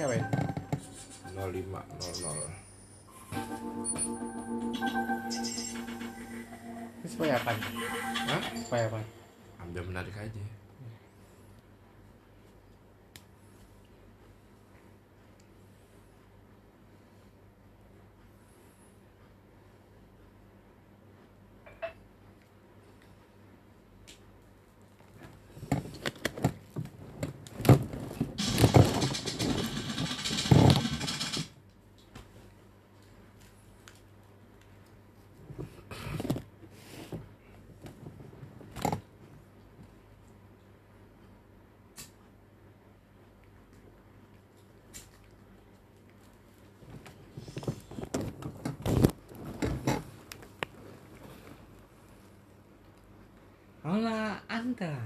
Apa ini? 0500 Ini supaya apa? Hah? Supaya apa? ambil menarik aja Anda.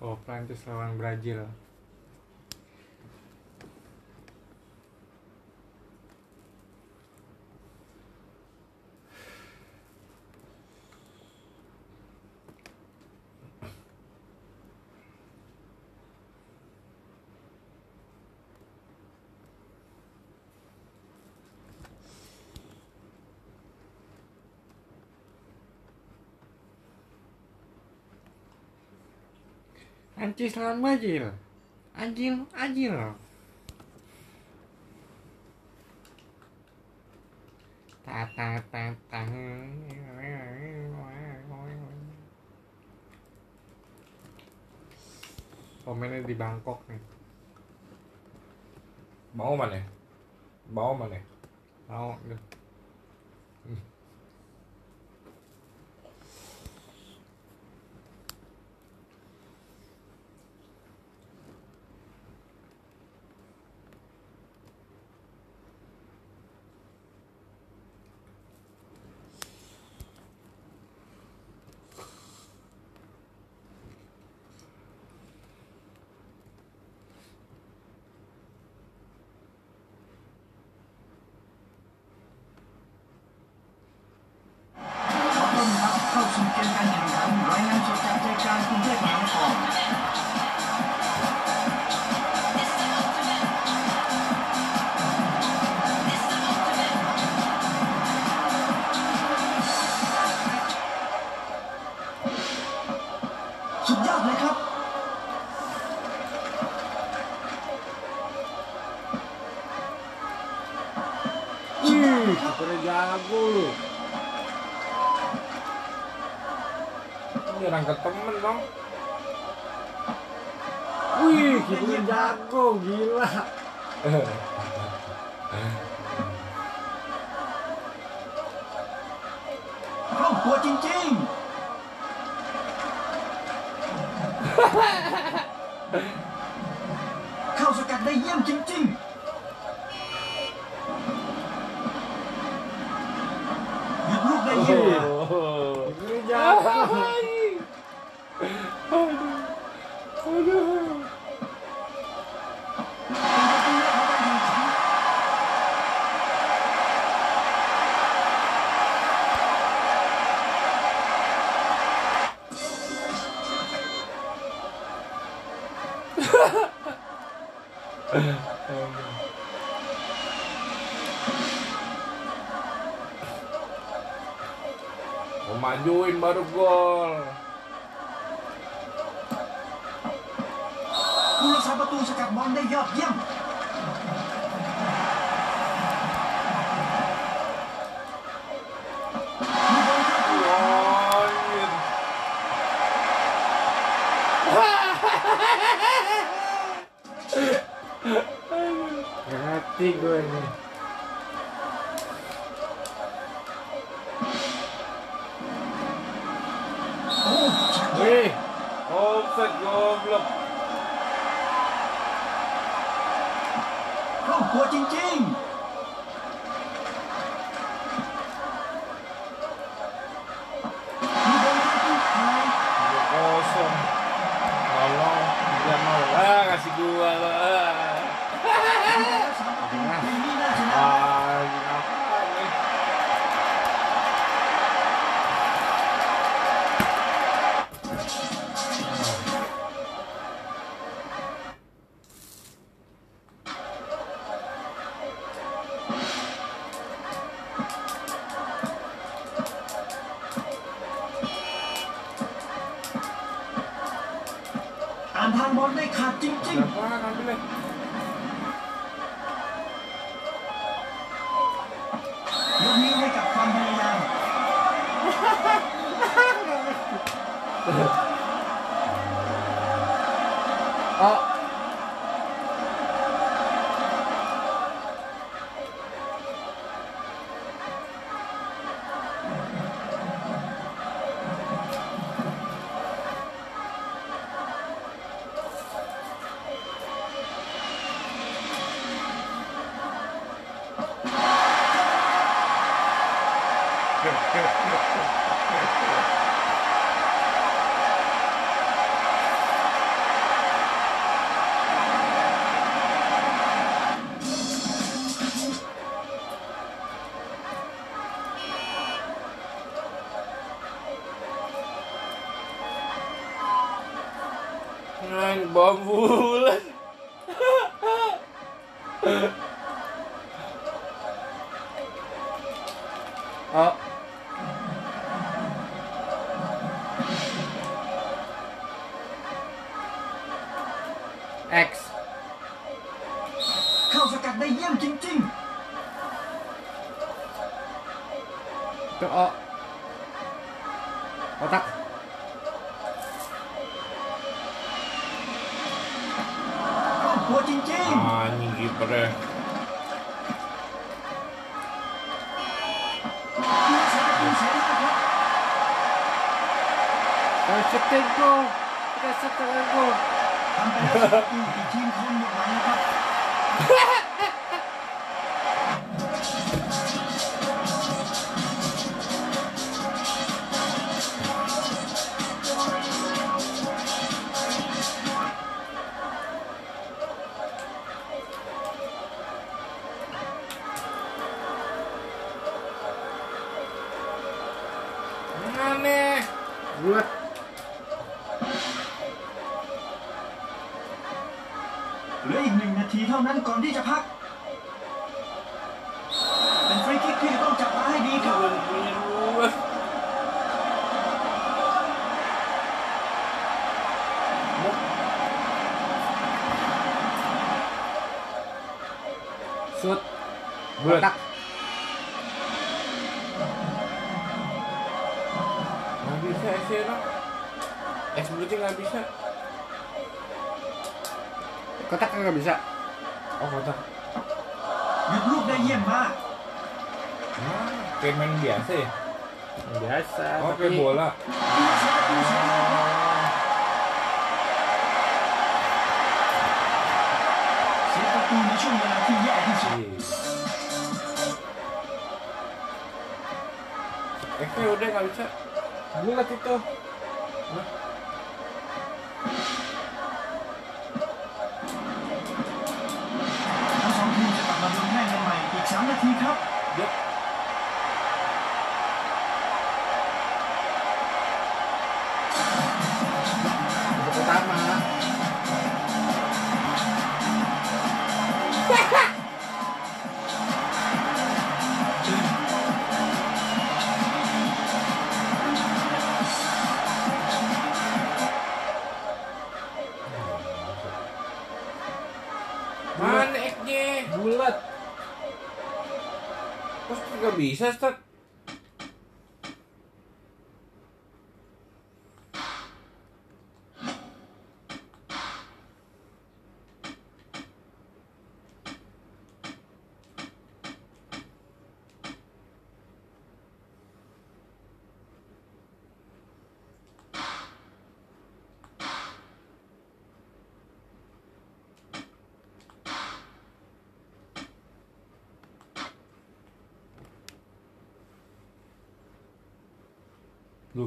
Oh, Prancis lawan Brazil. Prancis lawan anjing. Ta ta ta ta. Komennya di Bangkok nih. mau mana mau mana Mau deh. orang ketemen dong wih gitu jago gila không của chinh chinh không sẽ cắt đây em chinh chinh Hãy subscribe cho kênh Ghiền Mì Gõ Để không bỏ lỡ những あの Ha ha! Nggak bisa,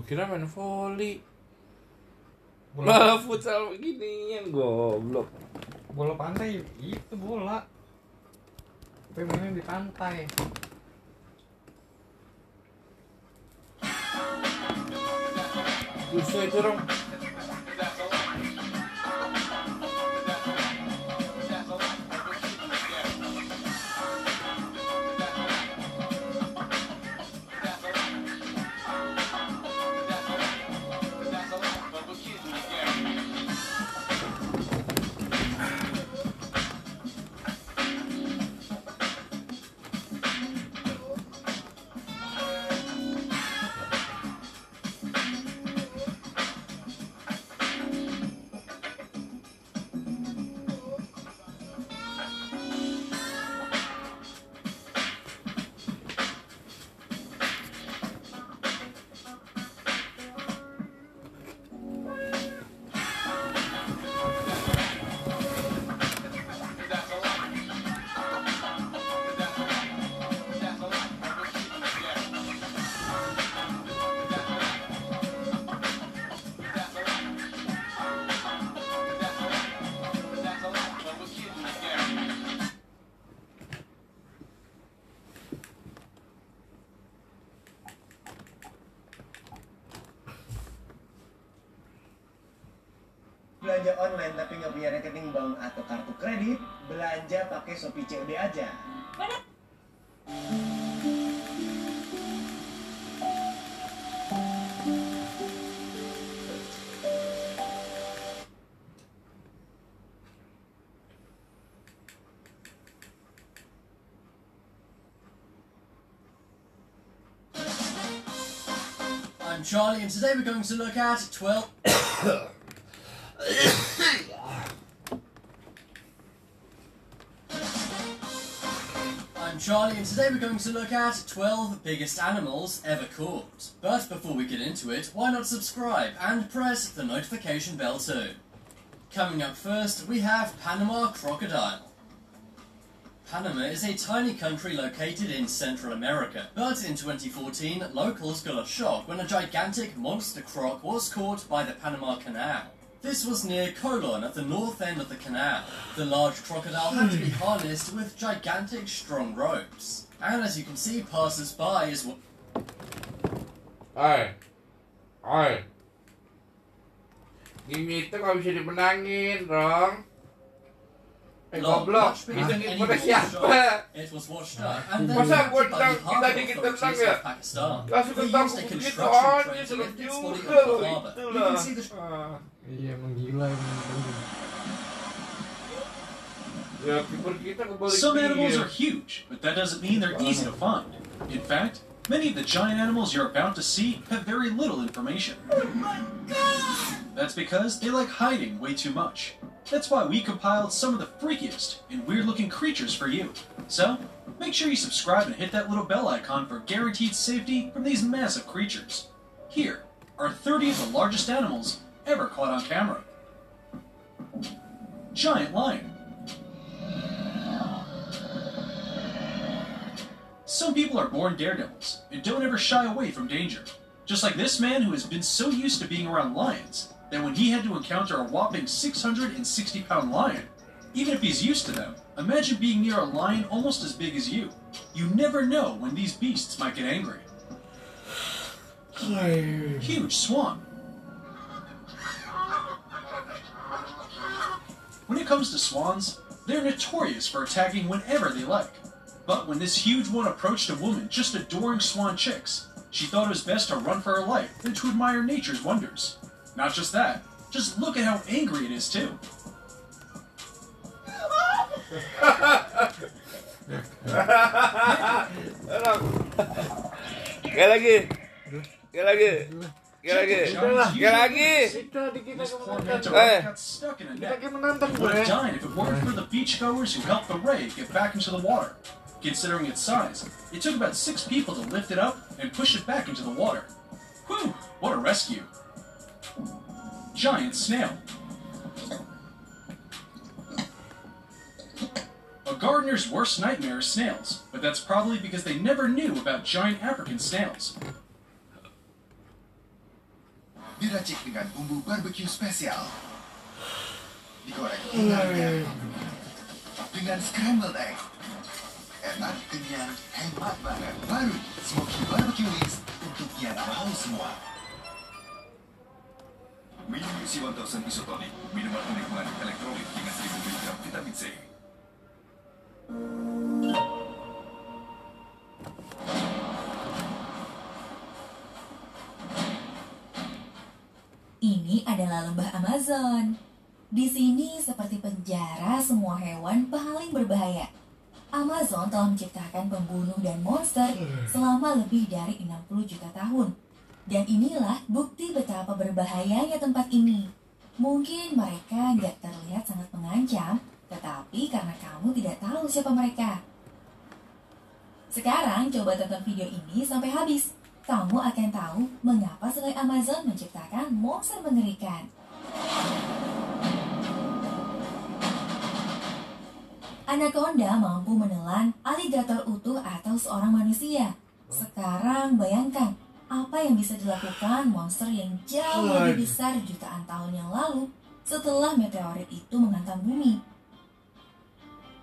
Lu kira main volley. Malah futsal beginian goblok. bola pantai itu bola tapi mainnya di pantai Justru itu dong. Belanja online tapi nggak punya rekening bank atau kartu kredit, belanja pakai Shopee COD aja. I'm Charlie, and today we're going to look at 12. today we're going to look at 12 biggest animals ever caught. But before we get into it, why not subscribe and press the notification bell too? Coming up first, we have Panama crocodile. Panama is a tiny country located in Central America, but in 2014, locals got a shock when a gigantic monster croc was caught by the Panama Canal. This was near Colon at the north end of the canal. The large crocodile had to be hmm. harnessed with gigantic strong ropes. And as you can see, passers-by is what Hai. Hai. Gini itu nggak bisa dimenangin, dong. Long, goblok. much bigger than pada anyone siapa? It was washed up and then Masa removed by the harbour kita dikit tentang authorities of Pakistan. Langsung They used a begitu construction crane to lift its body juga the loh, harbour. You itulah. can see the Ah, iya emang gila emang Ya, kiper kita kebalik Some animals are huge, but that doesn't mean they're easy to find. In fact, many of the giant animals you're about to see have very little information. That's because they like hiding way too much. That's why we compiled some of the freakiest and weird looking creatures for you. So, make sure you subscribe and hit that little bell icon for guaranteed safety from these massive creatures. Here are 30 of the largest animals ever caught on camera. Giant lion. Some people are born daredevils and don't ever shy away from danger. Just like this man who has been so used to being around lions that when he had to encounter a whopping 660 pound lion, even if he's used to them, imagine being near a lion almost as big as you. You never know when these beasts might get angry. Huge swan. When it comes to swans, they're notorious for attacking whenever they like. But when this huge one approached a woman just adoring swan chicks, she thought it was best to run for her life than to admire nature's wonders. Not just that, just look at how angry it is too. Sekali lagi. Sekali lagi. Sekali lagi. Giant Sekali lagi. Kita di kita This poor menantang. manta Hey. Eh. ray got stuck in a Kita net. kayak menantang It gue. would have died if it weren't for the beachgoers who helped the ray get back into the water. Considering its size, it took about six people to lift it up and push it back into the water. Whew, what a rescue. Giant snail. A gardener's worst nightmare is snails, but that's probably because they never knew about giant African snails. Diracik dengan bumbu barbecue spesial. digoreng ringannya. Dengan scrambled egg. Enak, kenyang, hemat banget. Baru Smoky Barbecue Wings untuk yang mau semua. Minum isi 1000 isotonic, minuman unik mengandung elektrolit dengan 1000 mg vitamin C. Ini adalah lembah Amazon. Di sini seperti penjara semua hewan paling berbahaya. Amazon telah menciptakan pembunuh dan monster selama lebih dari 60 juta tahun. Dan inilah bukti betapa berbahayanya tempat ini. Mungkin mereka nggak terlihat sangat mengancam, tetapi karena kamu tidak tahu siapa mereka. Sekarang coba tonton video ini sampai habis. Kamu akan tahu mengapa sungai Amazon menciptakan monster mengerikan. Anaconda mampu menelan aligator utuh atau seorang manusia. Sekarang bayangkan apa yang bisa dilakukan monster yang jauh lebih besar jutaan tahun yang lalu setelah meteorit itu menghantam bumi.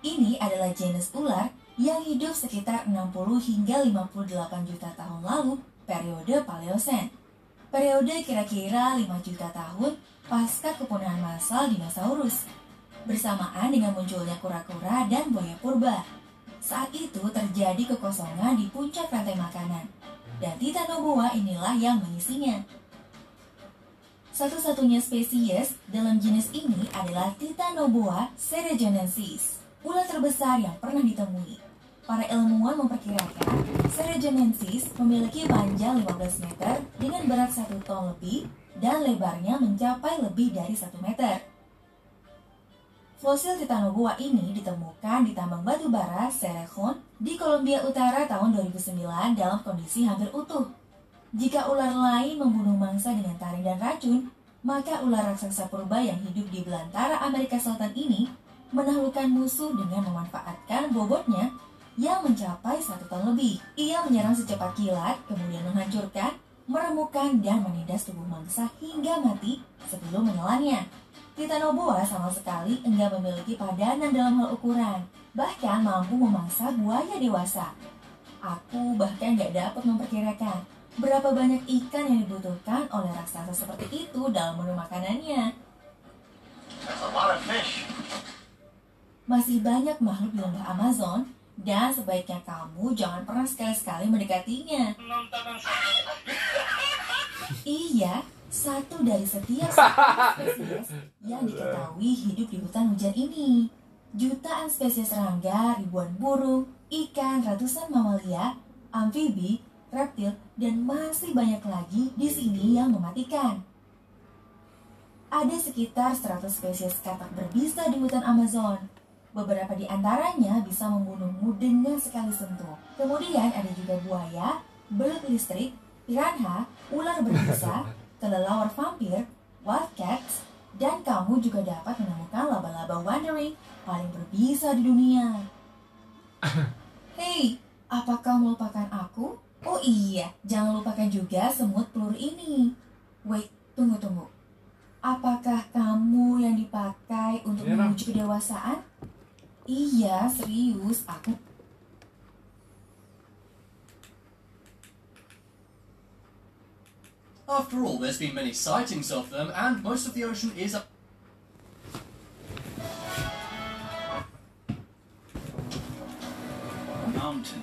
Ini adalah jenis ular yang hidup sekitar 60 hingga 58 juta tahun lalu, periode Paleosen. Periode kira-kira 5 juta tahun pasca kepunahan massal dinosaurus bersamaan dengan munculnya kura-kura dan buaya purba. Saat itu terjadi kekosongan di puncak rantai makanan, dan Titanoboa inilah yang mengisinya. Satu-satunya spesies dalam jenis ini adalah Titanoboa cerejonensis, ular terbesar yang pernah ditemui. Para ilmuwan memperkirakan Cerejonensis memiliki panjang 15 meter dengan berat 1 ton lebih dan lebarnya mencapai lebih dari 1 meter. Fosil Titanoboa ini ditemukan di tambang batu bara Cerrejón di Kolombia Utara tahun 2009 dalam kondisi hampir utuh. Jika ular lain membunuh mangsa dengan taring dan racun, maka ular raksasa purba yang hidup di belantara Amerika Selatan ini menaklukkan musuh dengan memanfaatkan bobotnya yang mencapai satu ton lebih. Ia menyerang secepat kilat, kemudian menghancurkan, meremukkan, dan menindas tubuh mangsa hingga mati sebelum menelannya. Titanoboa sama sekali enggak memiliki padanan dalam hal ukuran, bahkan mampu memangsa buaya dewasa. Aku bahkan gak dapat memperkirakan berapa banyak ikan yang dibutuhkan oleh raksasa seperti itu dalam menu makanannya. Masih banyak makhluk di lembah Amazon, dan sebaiknya kamu jangan pernah sekali-sekali mendekatinya. Iya, satu dari setiap spesies yang diketahui hidup di hutan hujan ini. Jutaan spesies serangga, ribuan burung, ikan, ratusan mamalia, amfibi, reptil, dan masih banyak lagi di sini yang mematikan. Ada sekitar 100 spesies katak berbisa di hutan Amazon. Beberapa di antaranya bisa membunuhmu dengan sekali sentuh. Kemudian ada juga buaya, belut listrik, piranha, ular berbisa, kelelawar vampir, wildcats, dan kamu juga dapat menemukan laba-laba wandering paling berbisa di dunia. Hei, apakah melupakan aku? Oh iya, jangan lupakan juga semut peluru ini. Wait, tunggu tunggu. Apakah kamu yang dipakai untuk Iya, menuju kedewasaan? Iya, serius. Aku After all, there's been many sightings of them, and most of the ocean is a Mountain.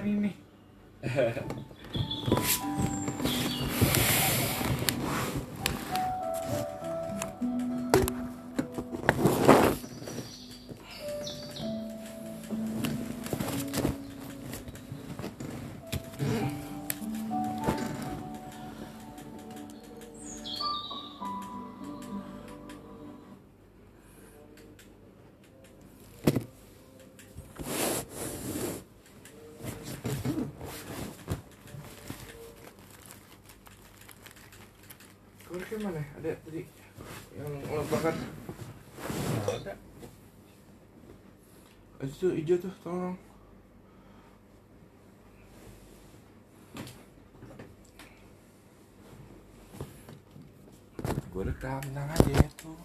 hari ini mana? Ada tadi yang lo bakar? Ada. Itu hijau tuh tolong gue rekam tenang aja ya, tuh.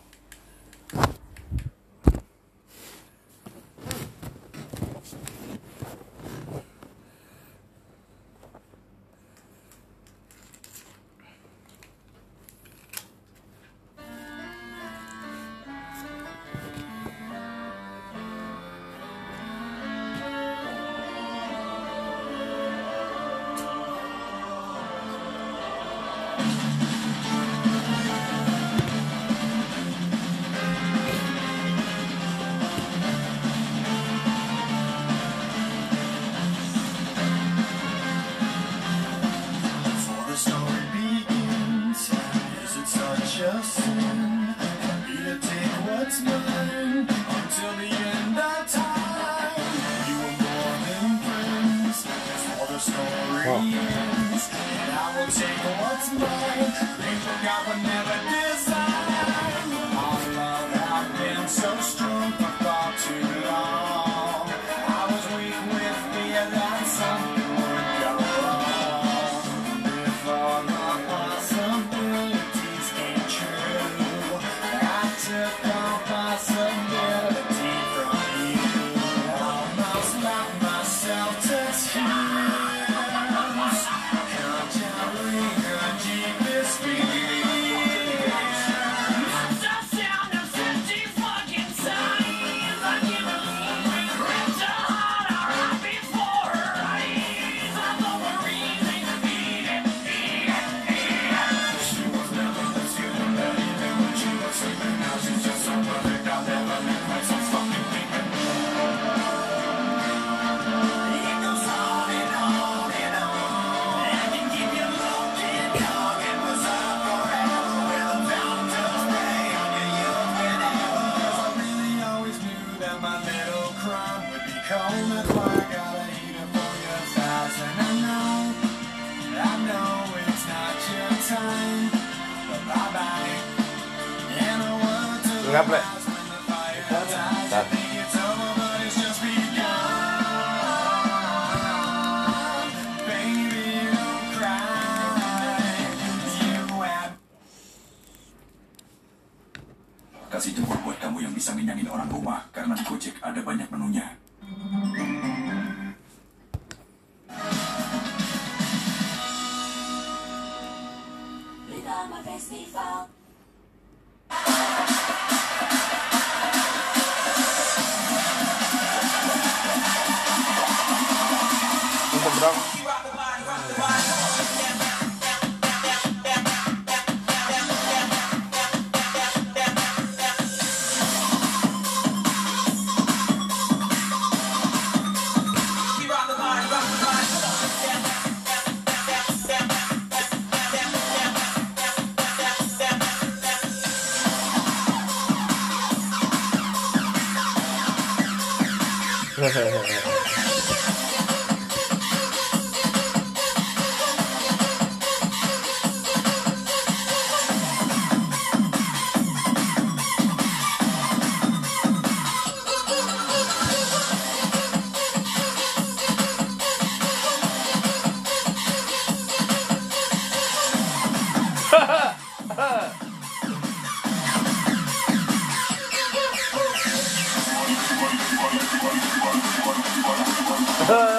Uh...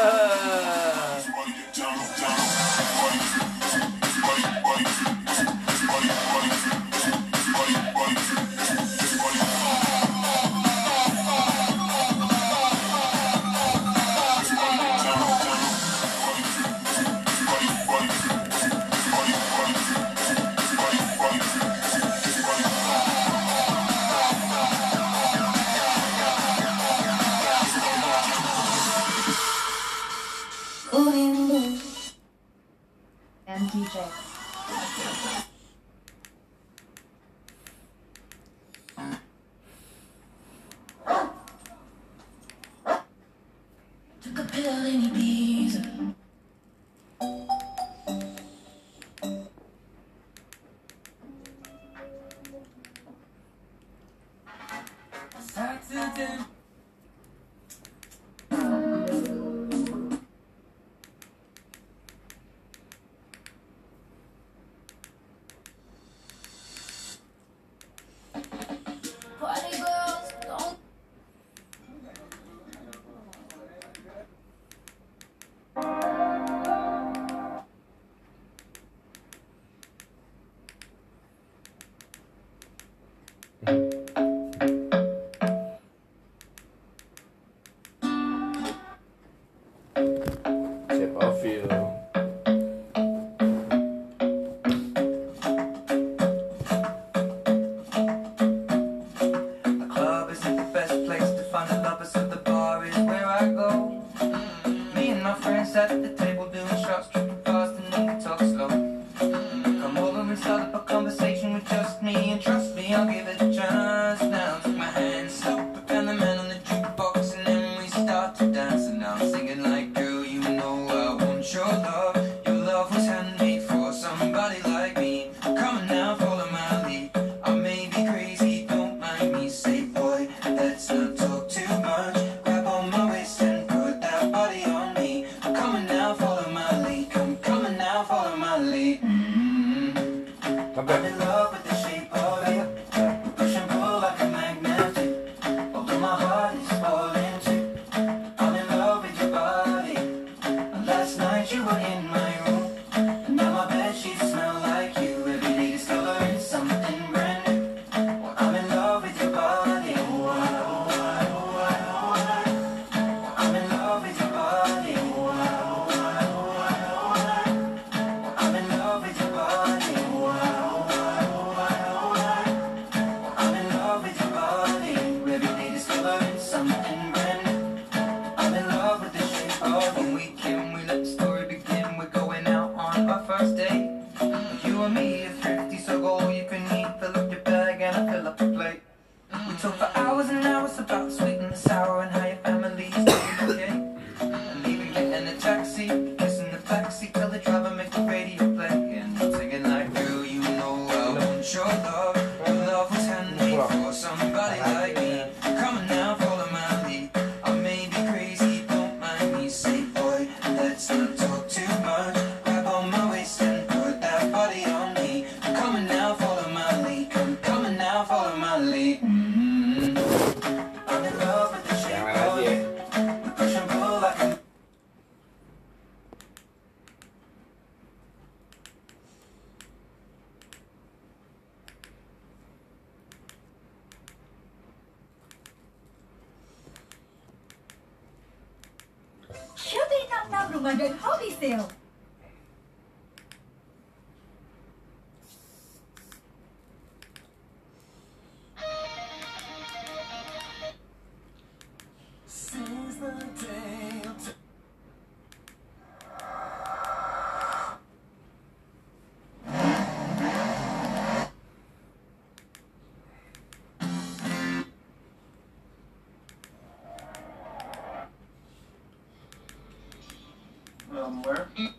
Um,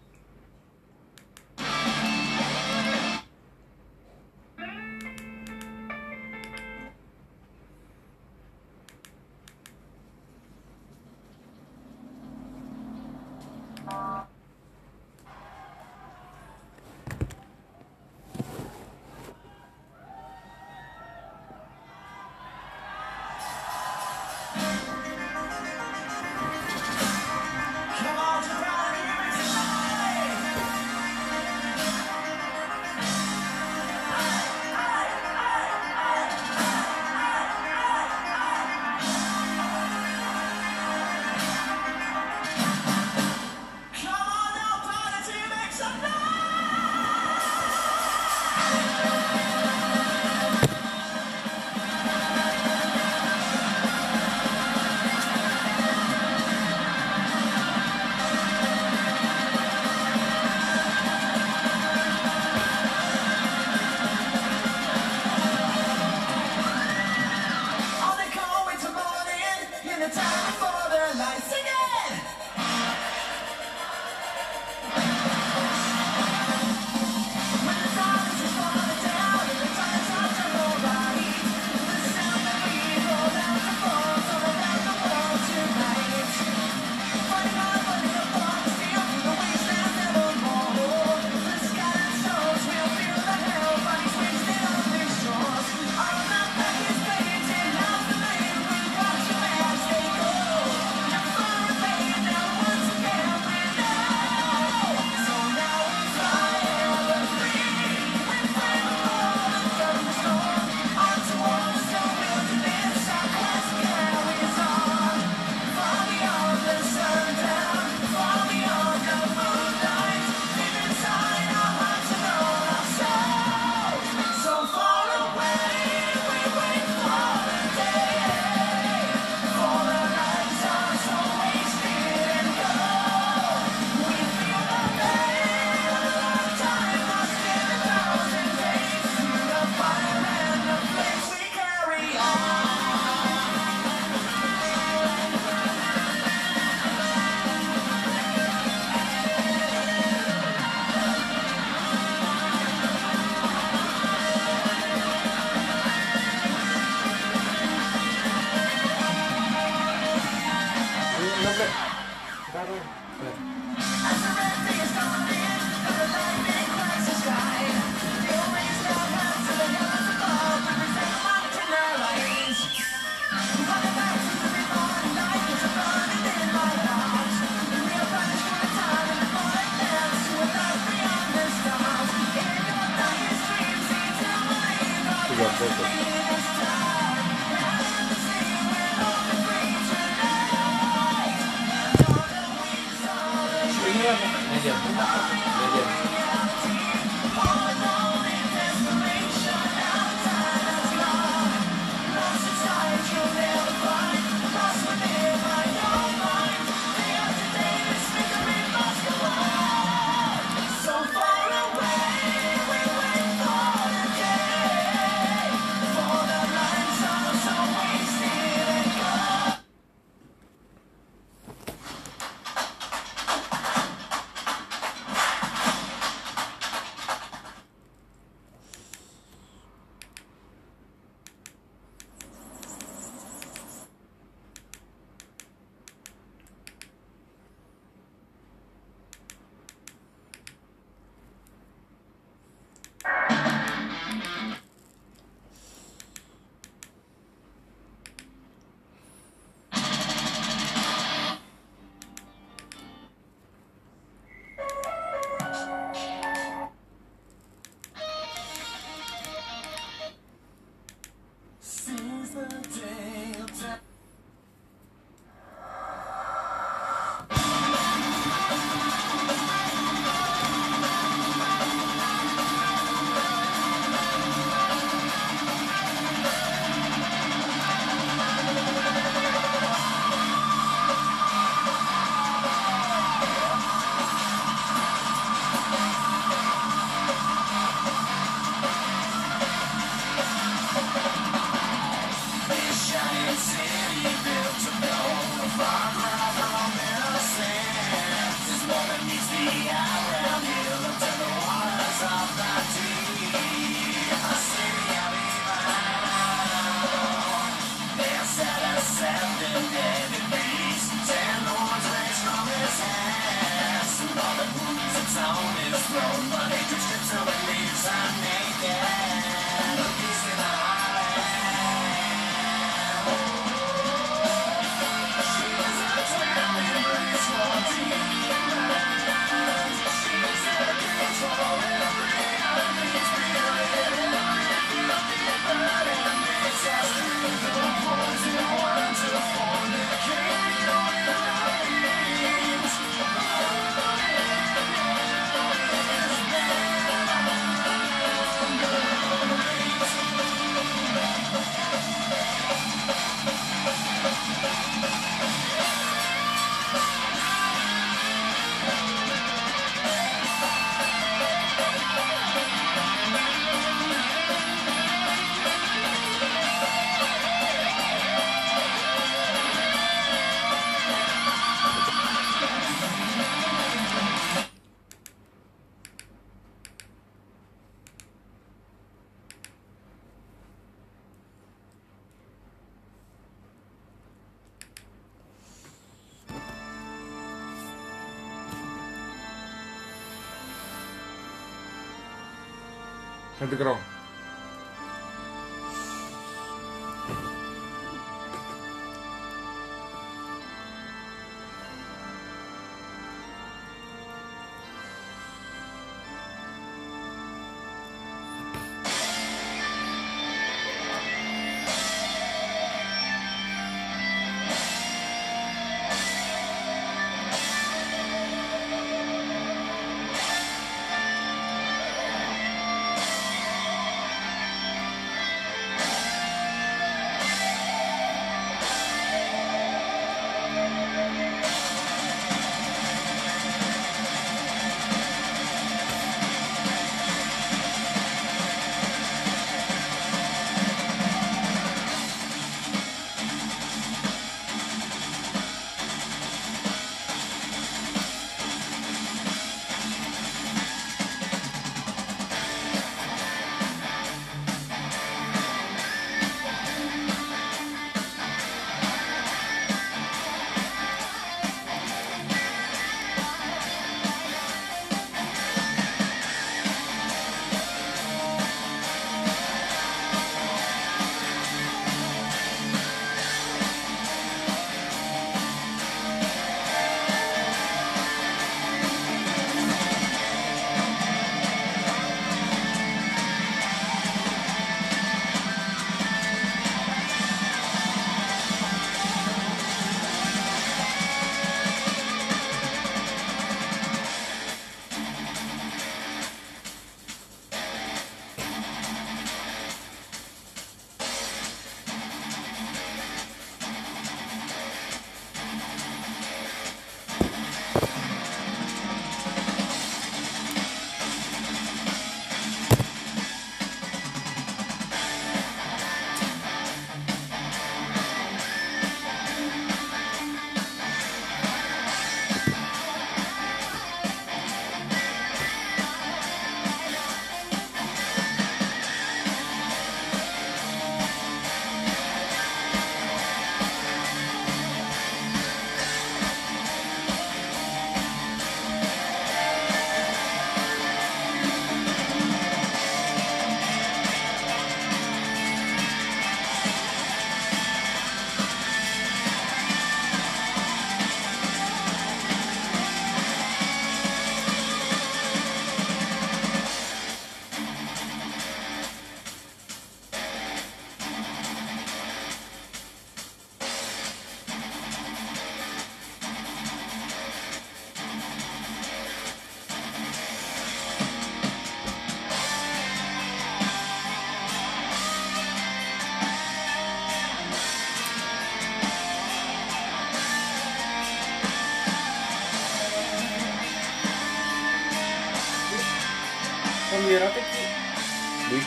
nanti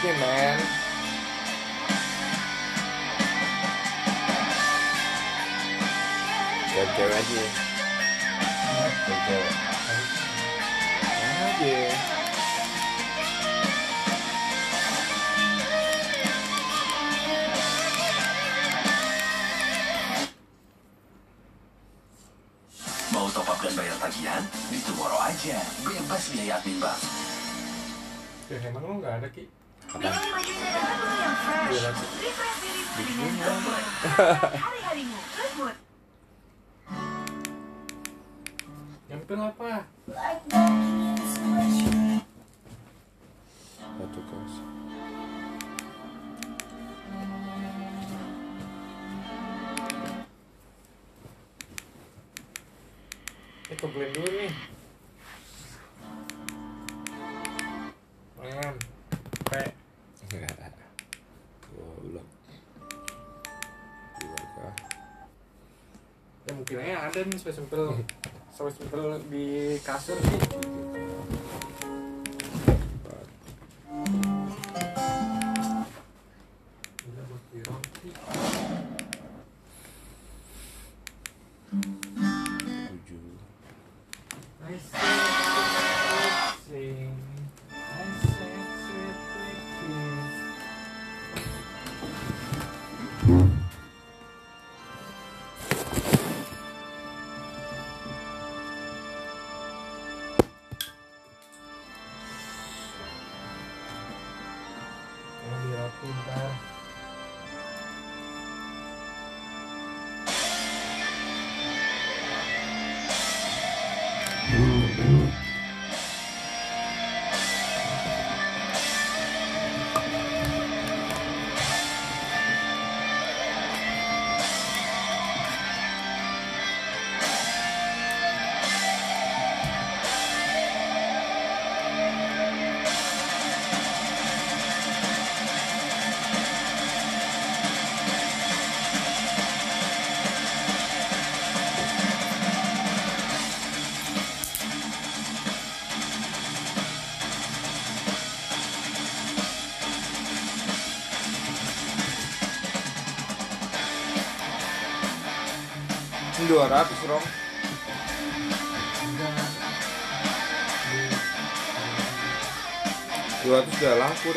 you, man. dengan good. Hari-harimu good mood. Nyampil apa? Kos. Eh, komplain dulu sampai simple hmm. sampai simple di kasur sih gitu. 200 rom, dua ratus udah laku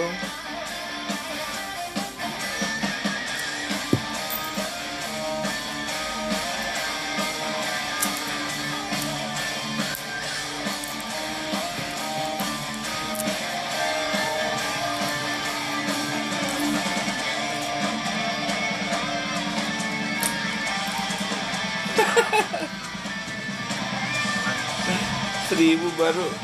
怪兽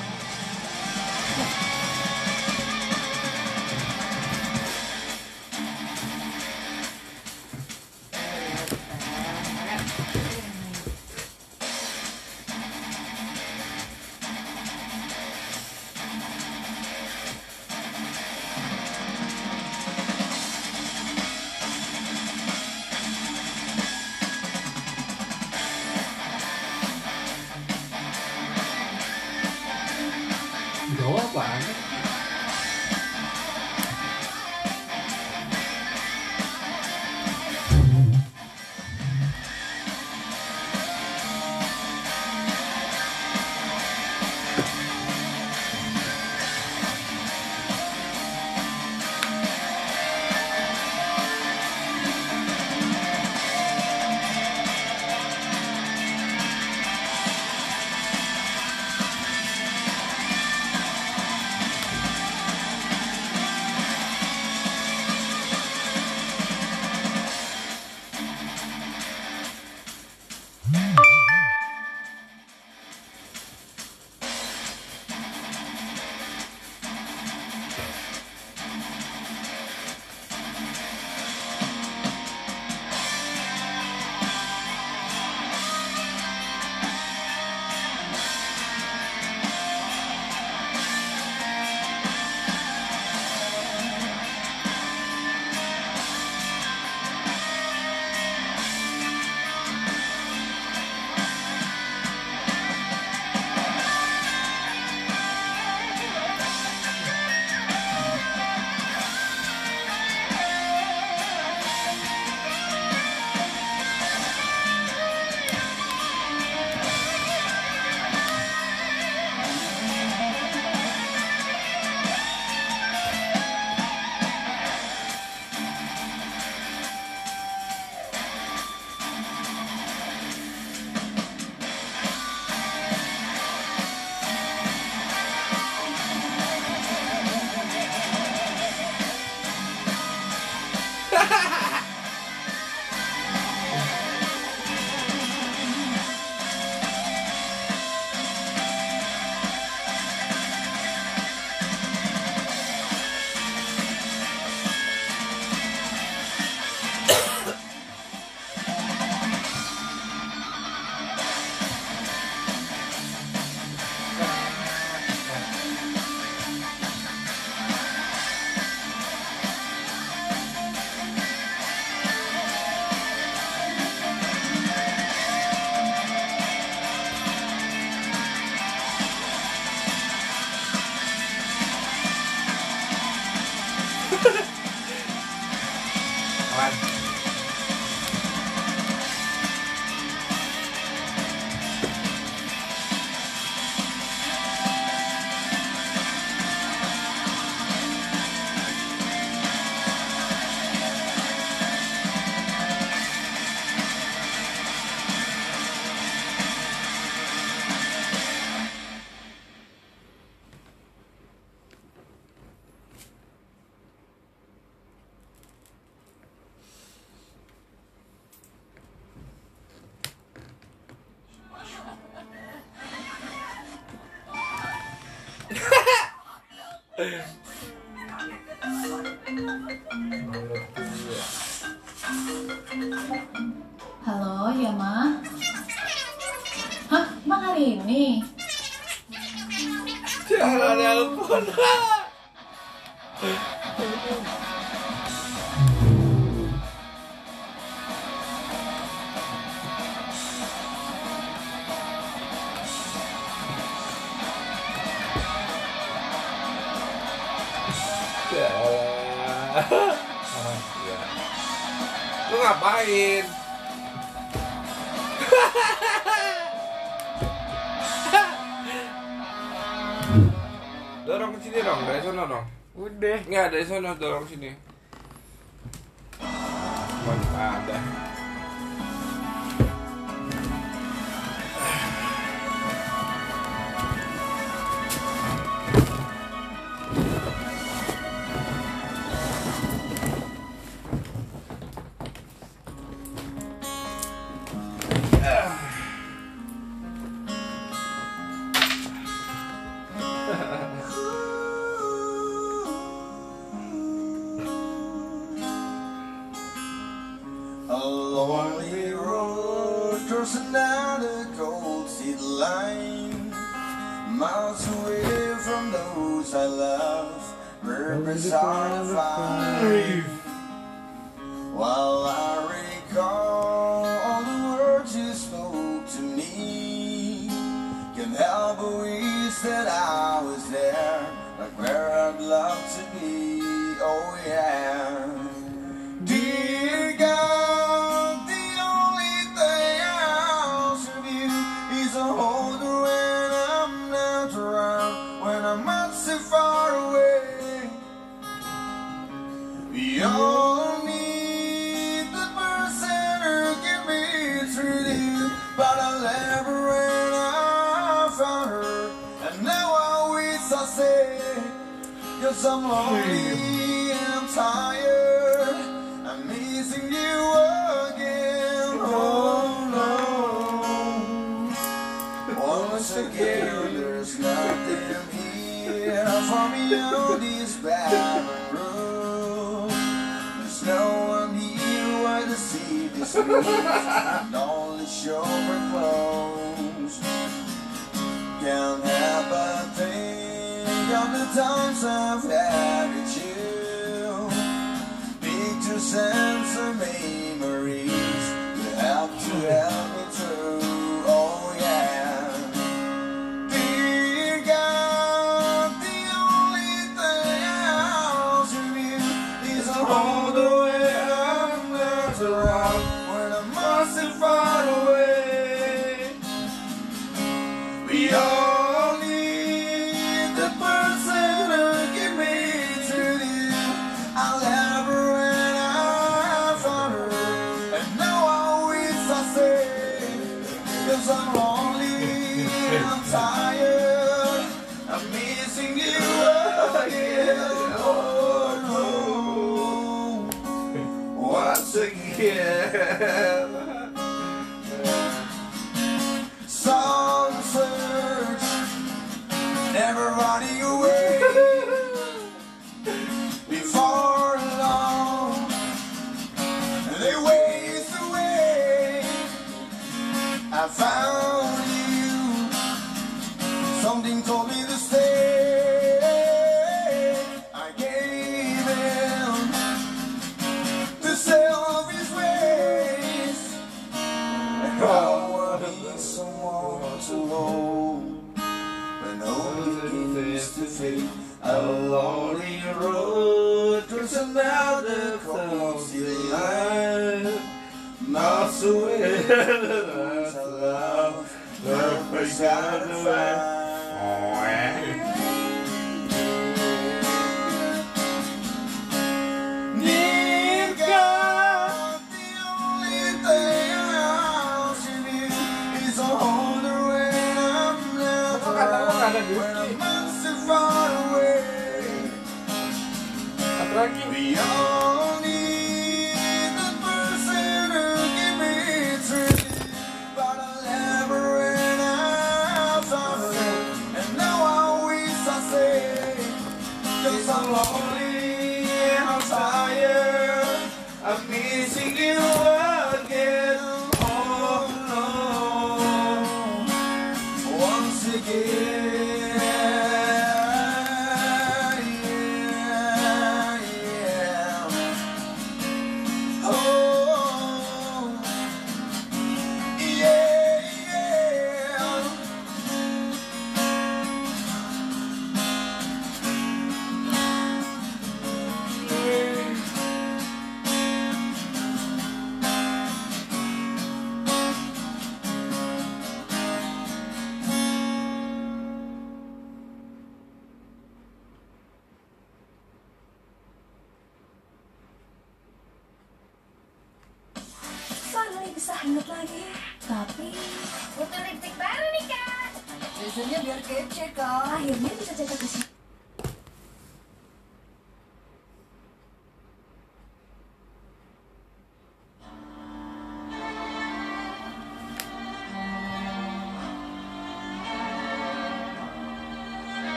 dorong sini.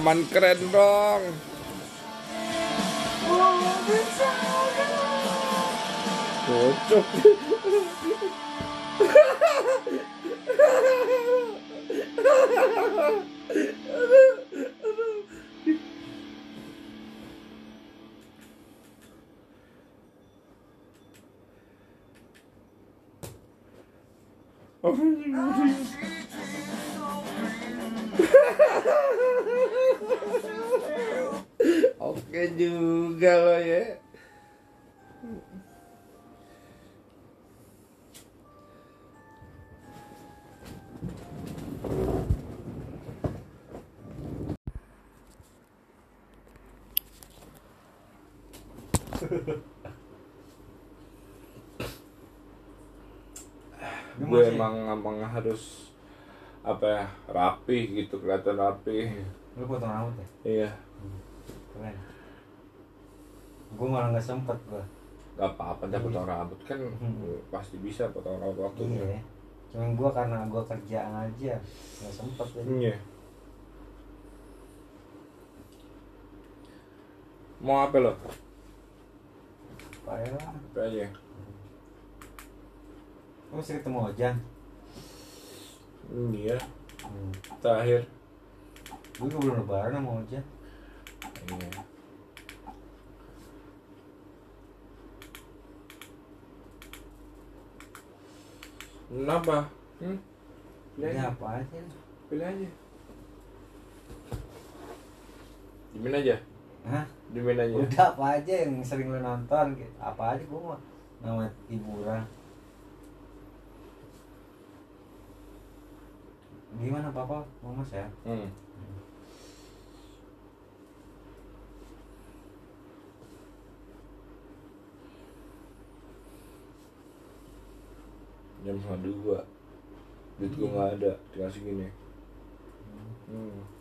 Rekaman keren dong. Cocok. Gue emang emang harus apa ya rapi gitu kelihatan rapi Lu potong rambut ya? iya Keren. Gue malah nggak sempet gue. gak apa-apa dah potong rambut kan pasti bisa potong rambut waktunya Iya. Cuman gue karena gue kerjaan aja nggak sempet jadi. iya mau apa lo Apa ya lah. apa aja Lu masih ketemu Ojan? iya Hmm. terakhir Gue belum lebaran sama Ojan. iya Kenapa? Hmm? Pilih aja. apa aja? Pilih aja. Dimin aja. Hah? Dimin aja. Udah apa aja yang sering lu nonton? gitu. Apa aja gue mah nama hiburan. Gimana papa? Mama sehat? Hmm. Jam setengah dua Duit gue gak ada Tinggal segini hmm.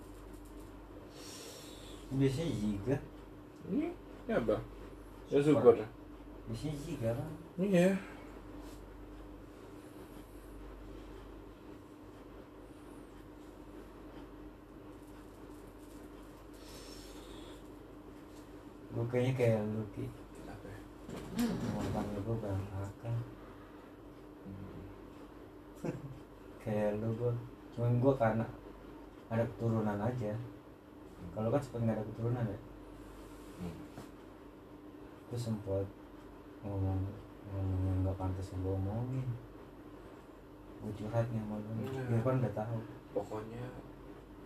Biasanya juga. Ini ya apa? Ya syukur Biasanya juga kan. Iya Gue kayaknya kayak lu ki. Kenapa ya? Mau panggil gue berantakan. kayak lu gue. Cuman gue karena ada keturunan aja. Kalau kan sempet nggak ada keturunan ya. Gue sempet ngomong ngomong yang nggak pantas yang gue omongin. Gue curhat nih sama lu. Iya. Irfan udah tahu. Pokoknya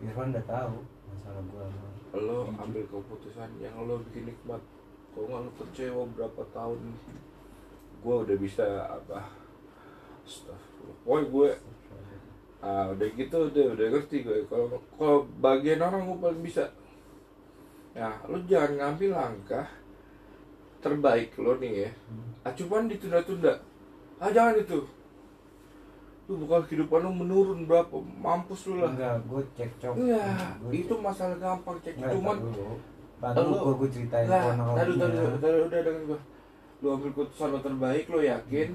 Irfan udah tahu masalah gue sama lo ambil keputusan yang lo bikin nikmat kalau nggak lo kecewa berapa tahun gue udah bisa apa Astagfirullah Pokoknya gue ah udah gitu udah udah ngerti gue. Kalau kalau bagian orang gue paling bisa. Ya lo jangan ngambil langkah terbaik lo nih ya. Ah cuman ditunda-tunda. Ah jangan itu. Lu bakal kehidupan lo menurun berapa mampus lu lah. Enggak, gue cekcok. Enggak, Gua itu masalah gampang cek. Enggak, cuman. Bantu Lu- gue gue ceritain kronologinya. tadi tadi tadi udah dengan gua. Lu ambil keputusan lo terbaik, lo yakin,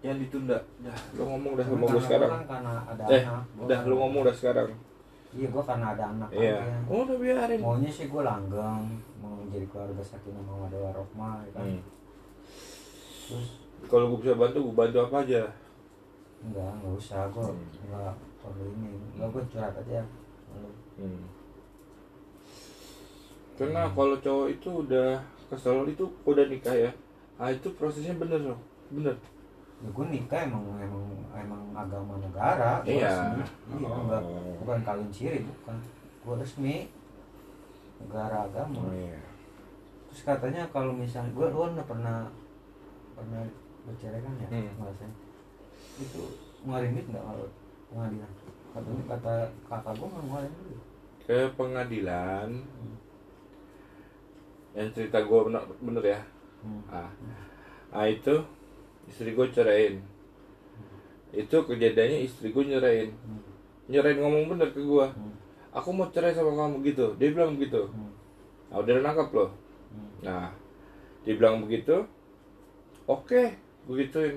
jangan ditunda. Dah, lu ngomong dah gua gua sekarang. kan karena ada Eh, anak. Gua udah kan- lu ngomong dah sekarang. Iya, gue karena ada anak Iya. aja. Oh, udah biarin. Maunya sih gue langgeng, mau menjadi keluarga sakinah mawaddah warohmah, ya kan. Hmm. Terus Kalau gua bisa bantu, gua bantu apa aja. enggak, enggak usah, gue Hmm. enggak perlu ini. Enggak gue curhat aja. Lu. Hmm. Karena kalau cowok itu udah kesel itu udah nikah ya. Ah itu prosesnya bener loh, bener. Ya gue nikah emang emang emang agama negara gua Iya. resmi. iya enggak bukan kawin siri bukan. Gue resmi negara agama. Oh, iya. terus katanya kalau misalnya gue gue udah pernah pernah bercerai kan ya Hmm. itu ngeluarin duit nggak kalau pengadilan? Katanya kata kakak gue nggak ngeluarin ke pengadilan. Yang cerita gue bener, bener ya? Hmm. ah. Ah itu istri gue ceraiin itu kejadiannya istri gue nyerain. Nyerain ngomong bener ke gue aku mau cerai sama kamu gitu. Dia bilang begitu. Nah, udah nangkap loh. Nah dia bilang begitu. Oke gue gituin.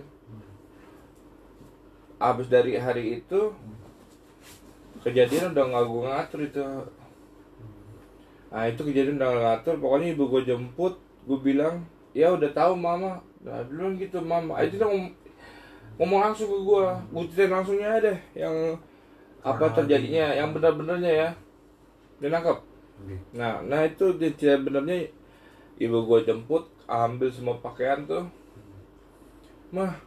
Abis dari hari itu kejadian udah nggak gue ngatur itu. Nah itu kejadian udah ngatur. Pokoknya ibu gue jemput. Gue bilang ya udah tahu mama nah dulu gitu mama itu dia ngom- ngomong langsung ke gue gue ceritain langsungnya deh yang apa terjadinya yang benar-benarnya ya. Dia nangkep. Nah nah itu dia cerita benernya ibu gue jemput ambil semua pakaian tuh. Mah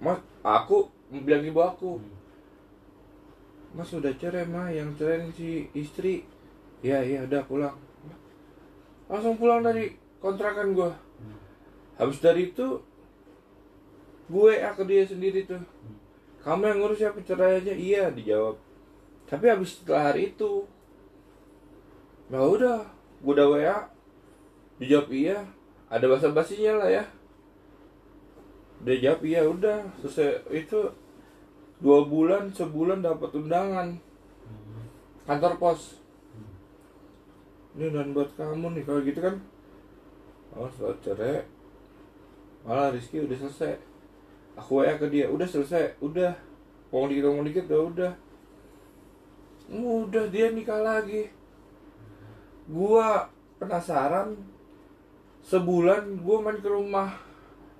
mas aku bilang ibu aku. Mas udah cerai mah yang cerai si istri. Ya ya udah pulang. Langsung pulang dari kontrakan gue habis dari itu gue ya ke dia sendiri tuh. Kamu yang ngurus ya perceraiannya iya dijawab. Tapi habis setelah hari itu ya udah gue udah wa dijawab iya. Ada bahasa basinya lah ya. Dia jawab iya udah. Selesai itu dua bulan sebulan dapat undangan. Kantor pos. Ini dan buat kamu nih kalau gitu kan. Oh setelah cerai malah Rizky udah selesai. Aku WA ke dia udah selesai udah. Ngomong dikit ngomong dikit udah udah. Udah dia nikah lagi. Gua penasaran sebulan gua main ke rumah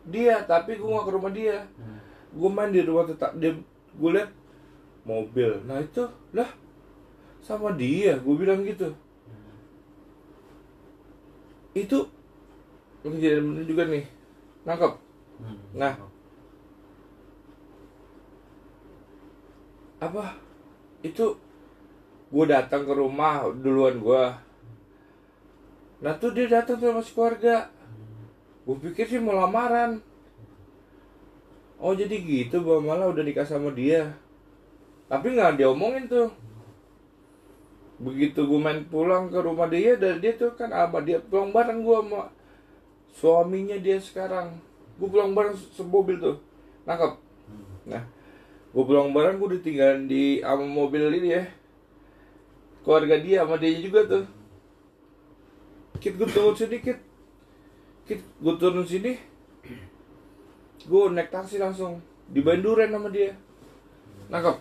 dia tapi gua gak ke rumah dia. Gua main di rumah tetap dia gua liat mobil. Nah itu lah sama dia gua bilang gitu. Itu kejadian bener juga nih nangkep? Nah. apa? Itu gue datang ke rumah duluan gue nah tuh dia datang tuh sama keluarga. Gue pikir sih mau lamaran. Oh jadi gitu bahwa malah udah nikah sama dia. Tapi nggak dia omongin tuh. Begitu gue main pulang ke rumah dia dan dia tuh kan apa dia pulang bareng gue sama suaminya dia sekarang. Gue pulang bareng semobil tuh. Nangkep. Nah gue pulang bareng gue ditinggalin di sama mobil ini ya. Keluarga dia sama dia juga tuh. Kit gue turun sini kit. Kit gue turun sini. Gue naik taksi langsung. Di Banduren sama dia. Nangkep.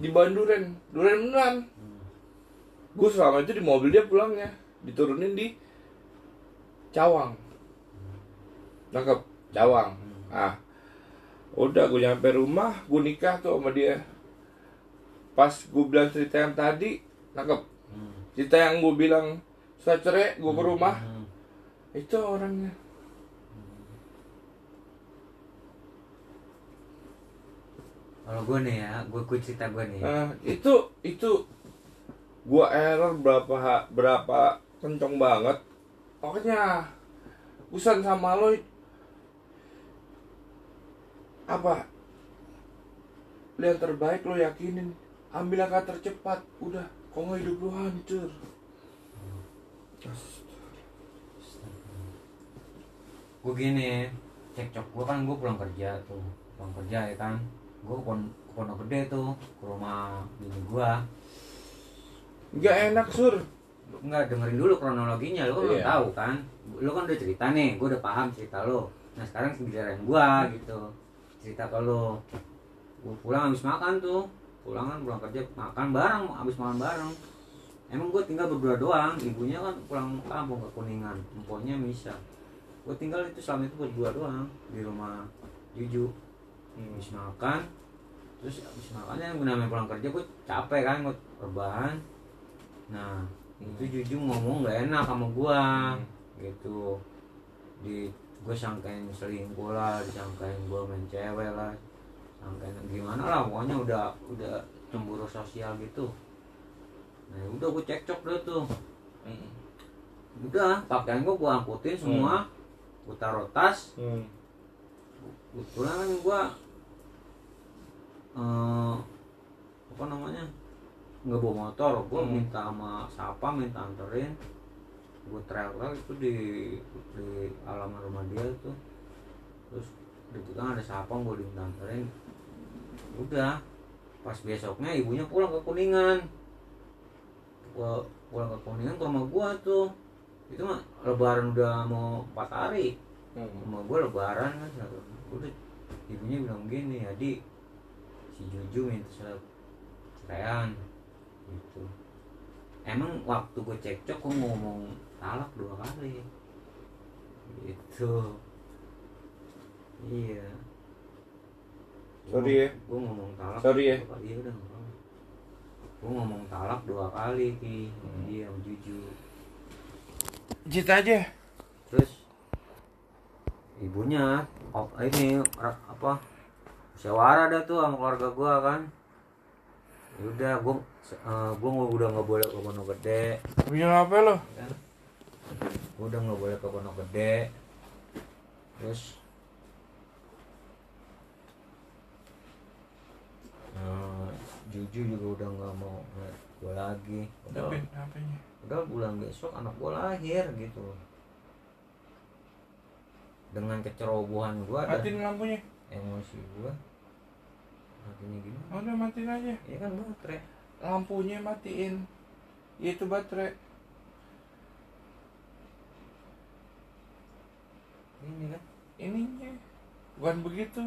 Di Banduren Duren. Beneran gue selama itu di mobil dia pulangnya. Diturunin di Cawang nangkep Cawang ah. Udah gue nyampe rumah gue nikah tuh sama dia. Pas gue bilang cerita yang tadi nangkep cerita yang gue bilang saya cerai gue ke rumah. Itu orangnya. Kalau gue nih ya gue gue cerita gue nih. Nah, itu itu gua error berapa berapa kenceng banget. Pokoknya urusan sama lo apa? Yang terbaik lo yakinin, ambil langkah tercepat. Udah, kok nggak hidup lo hancur. gue gini cekcok gue kan gue pulang kerja tuh pulang kerja ya kan gue pon pondok gede tuh ke rumah bini gue Nggak enak sur. Enggak dengerin dulu kronologinya lo kan belum Iya. tahu kan lo kan udah cerita nih gue udah paham cerita lo nah sekarang giliran gue gitu cerita ke lo gue pulang habis makan tuh. Pulang kan pulang kerja makan bareng habis makan bareng. Emang gue tinggal berdua doang. Ibunya kan pulang kampung ke kuningan. Emponya misa gue tinggal itu selama itu berdua doang di rumah Juju. Habis makan. Terus habis makannya gue namanya pulang kerja gue capek kan gue rebahan. Nah itu Juju ngomong gak enak sama gua. Gitu. Di gue sangkain selingkuh lah disangkain gue main cewek lah. Sangkain gimana lah pokoknya udah udah cemburu sosial gitu. Nah udah gue cekcok deh tuh. Udah pakaian gue gue angkutin semua. Gue taruh tas. Hmm. kan gue eh, apa namanya nggak bawa motor. Gue Hmm. minta sama siapa minta anterin gue trail trail itu di di halaman rumah dia tuh terus di belakang ada siapa gue diminta anterin udah pas besoknya ibunya pulang ke kuningan. Gua pulang ke kuningan ke rumah gua tuh. Itu mah lebaran udah mau empat hari. Hmm. rumah gua lebaran kan udah ibunya bilang gini jadi si Juju minta ceraian. Gitu. Emang waktu gue cekcok gue ngomong talak dua kali gitu iya Sorry ya. gue ngomong talak Sorry ya. dua kali. iya udah gue ngomong talak dua kali ki Hmm. dia sama Juju Cita aja. terus ibunya oh, ini apa musyawarah dah tuh sama keluarga gua kan udah gua eh, gua nggak- udah nggak boleh ke Pondok Gede Punya apa lo? kan gua udah nggak boleh ke Pondok Gede terus eh, Juju juga udah nggak mau ngeliat gua lagi udah apanya? udah bulan besok anak gua lahir gitu dengan kecerobohan gua dan Matiin lampunya. emosi gua matinya gimana Oh, udah matiin aja. ya kan baterai Lampunya matiin. Itu baterai. Ini kan Ininya. Bukan begitu.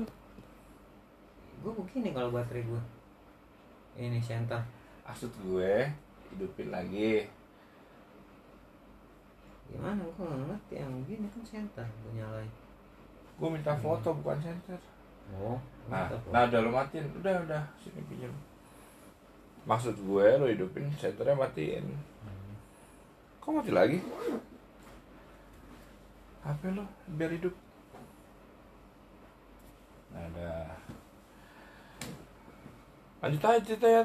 gua begini kalau baterai gua ini center Maksud gue hidupin lagi. gimana gua nggak ngerti yang begini kan center gua nyalain Gue minta foto bukan senter. oh Nah, mantap, nah udah lo matiin. Udah, udah. Sini pinjam. Maksud gue lo hidupin senternya matiin. Kok mati lagi? HP lo biar hidup. Nah, udah. Lanjut aja cerita ya.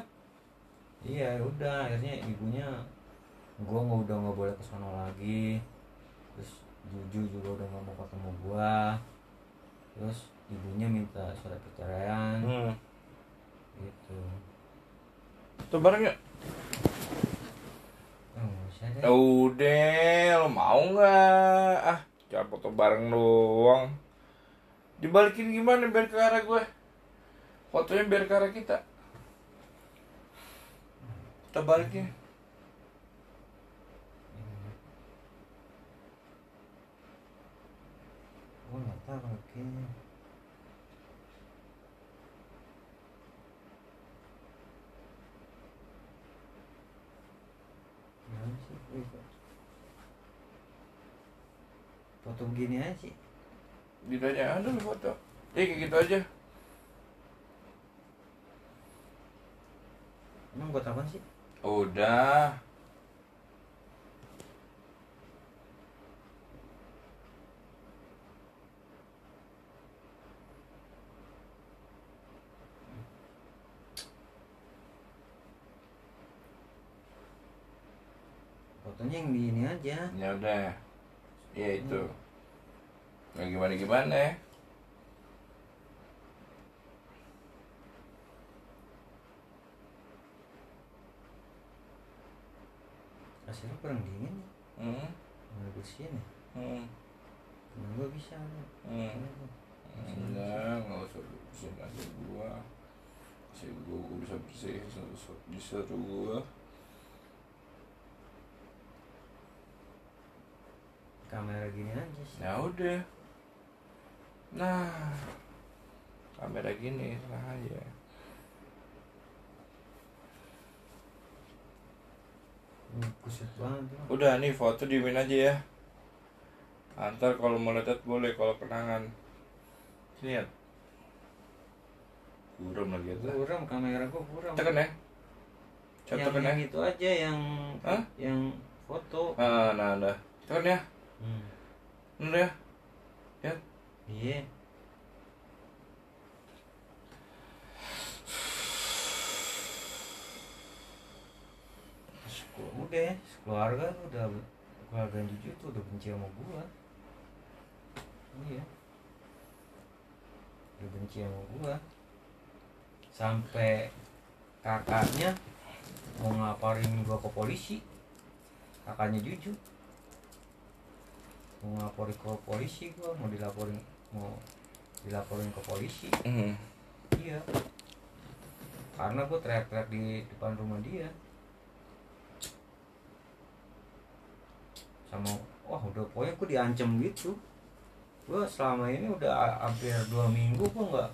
iya udah akhirnya ibunya gua nggak udah nggak boleh ke sana lagi terus Juju juga udah nggak mau ketemu gua terus ibunya minta surat perceraian Hmm. gitu Tuh bareng yuk. oh, Udah, lo mau nggak? Ah, foto bareng doang. Dibalikin gimana biar ke arah gue? Fotonya biar ke arah kita. Kita balikin. gua nggak tahu kayaknya Gimana sih? Wih, kok. Foto begini aja sih Gitu aja, ada lo foto. Eh, kayak gitu aja. emang buat apa sih Udah. fotonya yang di ini aja Ya udah. Ya itu. Nggak gimana gimana ya. hasilnya kurang dingin ya Hmm. nggak bersihin ya Hmm. temen gua bisa nih Hmm. Enggak, nggak usah bersihin aja gua. Si gua, gua bisa bersih, bisa tuh kamera gini aja sih Ya udah. Nah, kamera gini lah aja. Hmm, banget. Udah nih foto diemin aja ya. Antar kalau mau lihat boleh kalau kenangan. Sini ya. Buram lagi ya. buram kamera gua buram Tekan ya. Coba yang, ya. yang itu aja yang Hah? yang foto Ah, nah, nah. Tekan ya. Hmm. Bener ya. iya. Terus udah keluarga tuh udah keluarga yang jujur tuh udah benci sama gua. Iya. Udah benci sama gua. Sampai kakaknya mau ngaparin gua ke polisi. Kakaknya jujur mau ngaporin ke polisi gua mau dilaporin mau dilaporin ke polisi. Hmm. iya. Karena gua teriak-teriak di depan rumah dia. Sama wah udah pokoknya gua diancam gitu. Gua selama ini udah hampir dua minggu gua nggak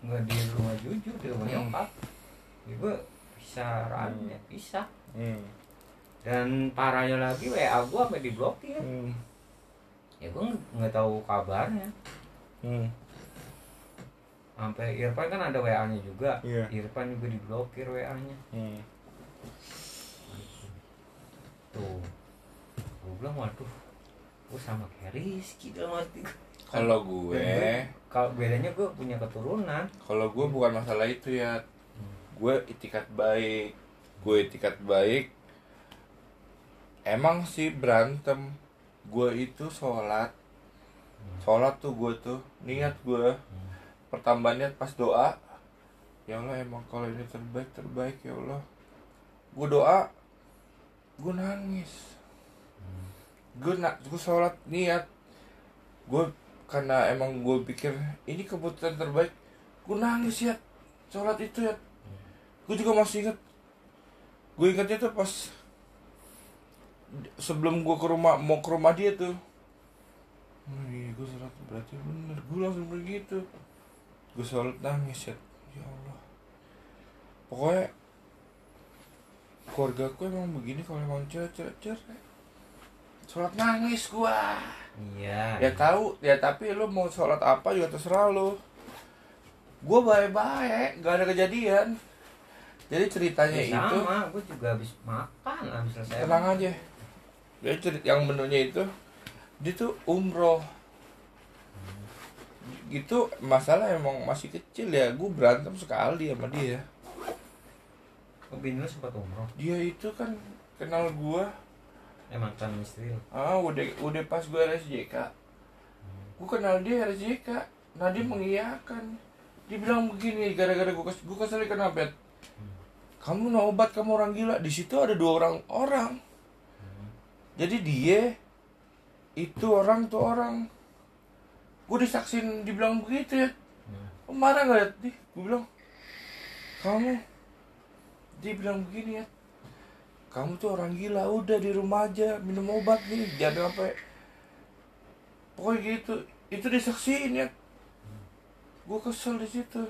nggak di rumah jujur di rumah Hmm. nyokap. Ya gua bisa rame bisa Hmm. Dan parahnya lagi WA gua sampai diblokir Hmm. ya gua nggak- tahu kabarnya Hmm. sampai Irfan kan ada WA nya juga Iya. Irfan juga diblokir WA nya Hmm. tuh gue bilang waduh gue sama kayak Rizky dalam hati. Kalau gue, kalau bedanya gue punya keturunan kalau gue bukan masalah itu ya. Gue itikat baik, gue itikat baik. Emang sih berantem. Gue itu sholat, sholat tuh gue tuh niat gue. Pertambahan niat pas doa. Ya Allah emang kalau ini terbaik terbaik ya Allah. Gue doa, gue nangis. Gue nak, gue sholat niat. Gue karena emang gue pikir ini keputusan terbaik gue nangis ya sholat itu ya gue juga masih inget gue ingetnya tuh pas sebelum gue ke rumah mau ke rumah dia tuh. Oh iya gue sholat. Berarti bener gue langsung begitu gue sholat nangis ya. Ya Allah. Pokoknya keluarga gue emang begini kalau emang cerai cerai. Cerai sholat nangis gua. Iya. Ya tahu ya tapi lu mau sholat apa juga terserah lu. Gue baik-baik gak ada kejadian. Jadi ceritanya Ya, itu sama gue juga habis makan habis selesai tenang aja jadi cerit yang menunya itu dia tuh umroh. Gitu masalah emang masih kecil ya gue berantem sekali sama dia. Oh bini lu sempat umroh? Dia itu kan kenal gue eh mantan istri lu? Ah udah udah pas gue RSJK gue kenal dia RSJK nah dia mengiyakan. Dia bilang begini gara-gara gue kes gue kesel kenapa? Bet? kamu mau obat kamu orang gila. Di situ ada dua orang orang jadi dia itu orang tuh orang. Gue disaksin dibilang begitu ya. Lu marah gak ya? Di? gue bilang kamu dia bilang begini ya kamu tuh orang gila udah di rumah aja minum obat nih jangan sampai. Pokoknya gitu itu disaksiin ya. Gue kesel di situ.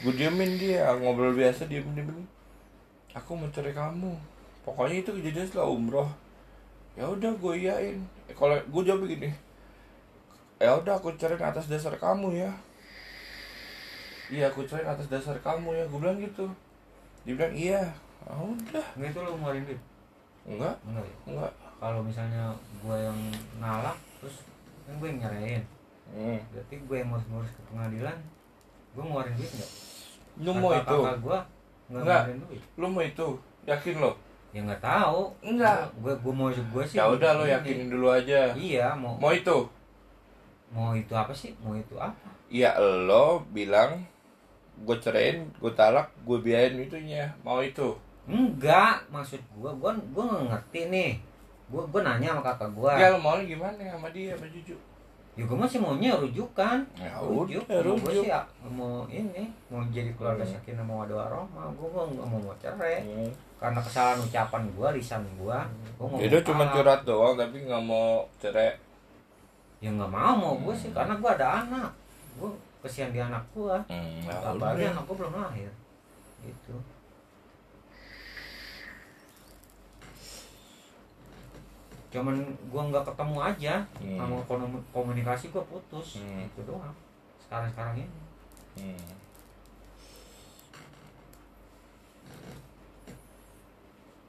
Gue diemin dia ngobrol biasa diem diem aku mau cari kamu pokoknya itu kejadian setelah umroh ya udah gue iyain. Eh, kalau gue jawab begini ya udah aku cariin atas dasar kamu ya. Iya aku cariin atas dasar kamu ya. Gue bilang gitu. Dia bilang iya. Ah, udah. Nggak itu lu ngeluarin duit? Enggak. Enggak ya? Enggak. Kalau misalnya gue yang ngalak terus kan gue yang nyerahin. Hmm. berarti gue yang ngurus-ngurus ke pengadilan gue ngeluarin duit nggak lu mau itu? kakak gue nggak enggak. ngeluarin duit. Lu mau itu? Yakin lo ya nggak tahu. Enggak. gue gue mau gue sih ya udah lo ini. yakinin dulu aja. Iya mau mau itu? Mau itu apa sih? Mau itu apa? Ya lo bilang gue ceraiin gue talak gue biayain itunya. Mau itu? Enggak maksud gue gue gue ngerti nih. Gue gue nanya sama kakak gue ya lo mau gimana sama dia sama Juju ya gue masih maunya rujukan. Ya rujuk. udah, gue rujuk. sih ya, mau ini mau jadi keluarga Hmm. sakinah mau ada aroma gue nggak mau mau cerai. Hmm. karena kesalahan ucapan gue lisan gue gue ngomong itu cuma curhat doang tapi nggak mau cerai. Ya nggak mau mau gue sih karena gue ada anak. Gue kesian di anak gue hmm, ya apalagi udah. anak gue belum lahir? Gitu cuman gue nggak ketemu aja Hmm. sama komunikasi gue putus Hmm. itu doang sekarang sekarang ini Hmm.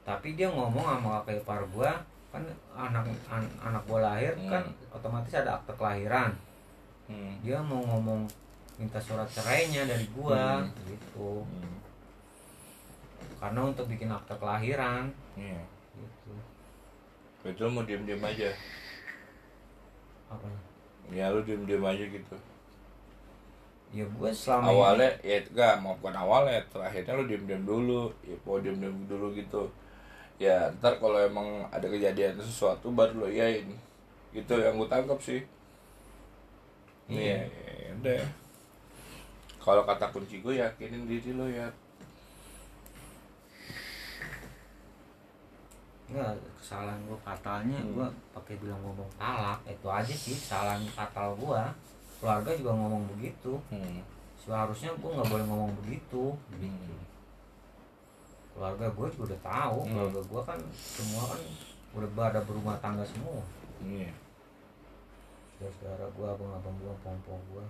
tapi dia ngomong sama kakak ipar gue kan anak an- anak gue lahir Hmm. kan otomatis ada akte kelahiran Hmm. dia mau ngomong minta surat cerainya dari gua Hmm. gitu karena untuk bikin akte kelahiran Iya. Berarti lu mau diem-diem aja. apa? Ya lu diem-diem aja gitu. ya gue selama awalnya ini, ya enggak mau bukan awalnya terakhirnya lu diem-diem dulu. Ya mau diem-diem dulu gitu. Ya ntar kalau emang ada kejadian sesuatu baru lo iyain. Gitu yang gue tangkap sih. Iya ya, udah. Kalau kata kunci gue yakinin diri lo ya enggak kesalahan gue fatalnya gua pakai bilang ngomong talak itu aja sih kesalahan fatal gua. Keluarga juga ngomong begitu. Seharusnya gua nggak boleh ngomong begitu. Gitu keluarga gue juga udah tahu. Hmm. keluarga gua kan semua kan udah pada berumah tangga semua. Iya. Saudara gua abang-abang gua pompo gua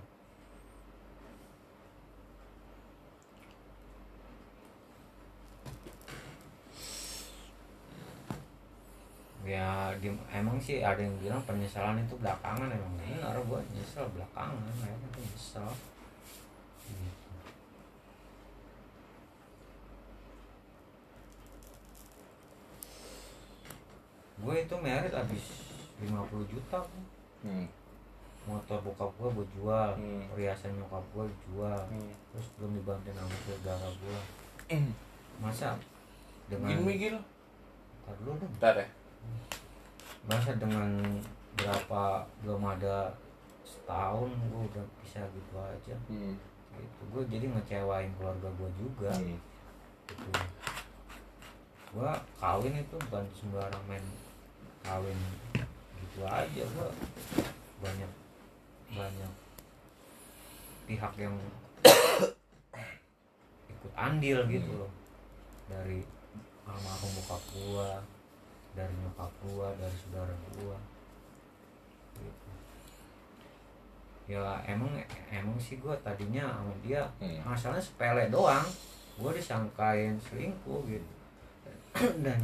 ya di, emang sih ada yang bilang penyesalan itu belakangan emang benar gua nyesel belakangan emang tuh nyesel Gitu. gue itu merit habis 50 juta. Hmm. motor bokap gua gue jual Hmm. perhiasan nyokap gua jual Hmm. terus belum dibantuin sama saudara gua Hmm. masa dengan Gini Ntar dulu dong Ntar ya masa dengan berapa belum ada setahun gua udah bisa gitu aja. Hmm. gitu. Gue jadi ngecewain keluarga gua juga. Hmm. gitu. Gua kawin itu bukan sembarang main kawin gitu aja gua banyak banyak pihak yang ikut andil gitu loh. Dari almarhum bokap gua dari nyokap gua dari saudara gua gitu. ya emang emang sih gua tadinya sama dia Hmm. masalahnya sepele doang gua disangkain selingkuh gitu dan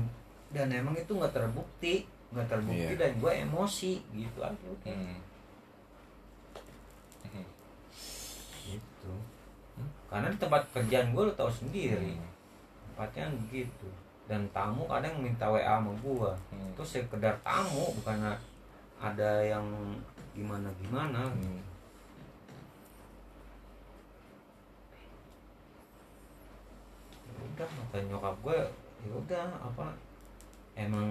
dan emang itu nggak terbukti nggak terbukti Iya. dan gue emosi gitu aja udah Hmm. gitu karena di tempat kerjaan gue lo tau sendiri Hmm. tempatnya gitu dan tamu kadang minta wa sama gue Hmm. itu sekedar tamu bukan ada yang gimana gimana Hmm. Ya udah kata nyokap gue ya udah apa emang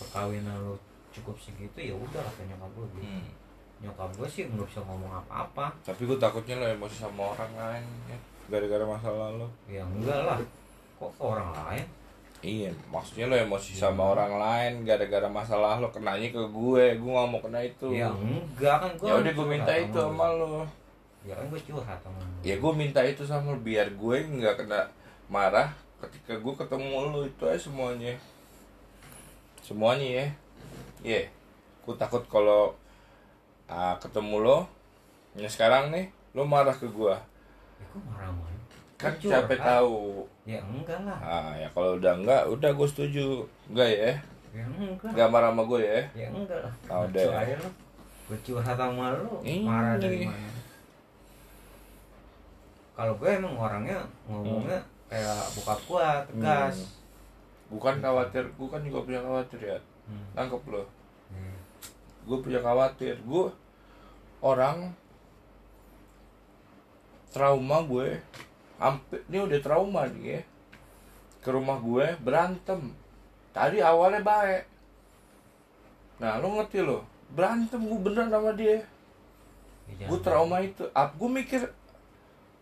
perkawinan lu cukup segitu ya udah kata nyokap gue gitu. Hmm. nyokap gue sih nggak bisa ngomong apa-apa. Tapi gue takutnya lo emosi sama orang lain ya Gara-gara masalah lo ya enggak lah. Kok orang lain Iya, maksudnya lo emosi sama orang lain gara-gara masalah lo kenanya ke gue, gue gak mau kena itu. ya enggak kan gue Ya udah gue minta itu sama lo. ya kan gue curhat sama lu. Ya gue minta itu sama lo biar gue nggak kena marah ketika gue ketemu lo itu aja semuanya. Semuanya ya. Iya. Gue takut kalau ah, ketemu lo, ya sekarang nih lo marah ke gue. ya gue marah-marah Kan Gua capek tahu. Ya enggak lah Ah ya kalau udah enggak, udah gue setuju. Enggak ya? ya enggak Enggak marah sama gue ya? ya enggak lah Oh, udah. aja lu gue curhat sama lu Ini. marah dari mana kalau gue emang orangnya ngomongnya kayak bokap gue tegas Bukan khawatir, gue kan juga punya khawatir ya. Hmm. Tangkep lo. Hmm. Gue punya khawatir. Gue orang trauma gue hampir ini udah trauma nih ya. Ke rumah gue berantem. Tadi awalnya baik. Nah lo ngerti lo? Berantem gue bener sama dia. Ya, gue trauma itu. Up gue mikir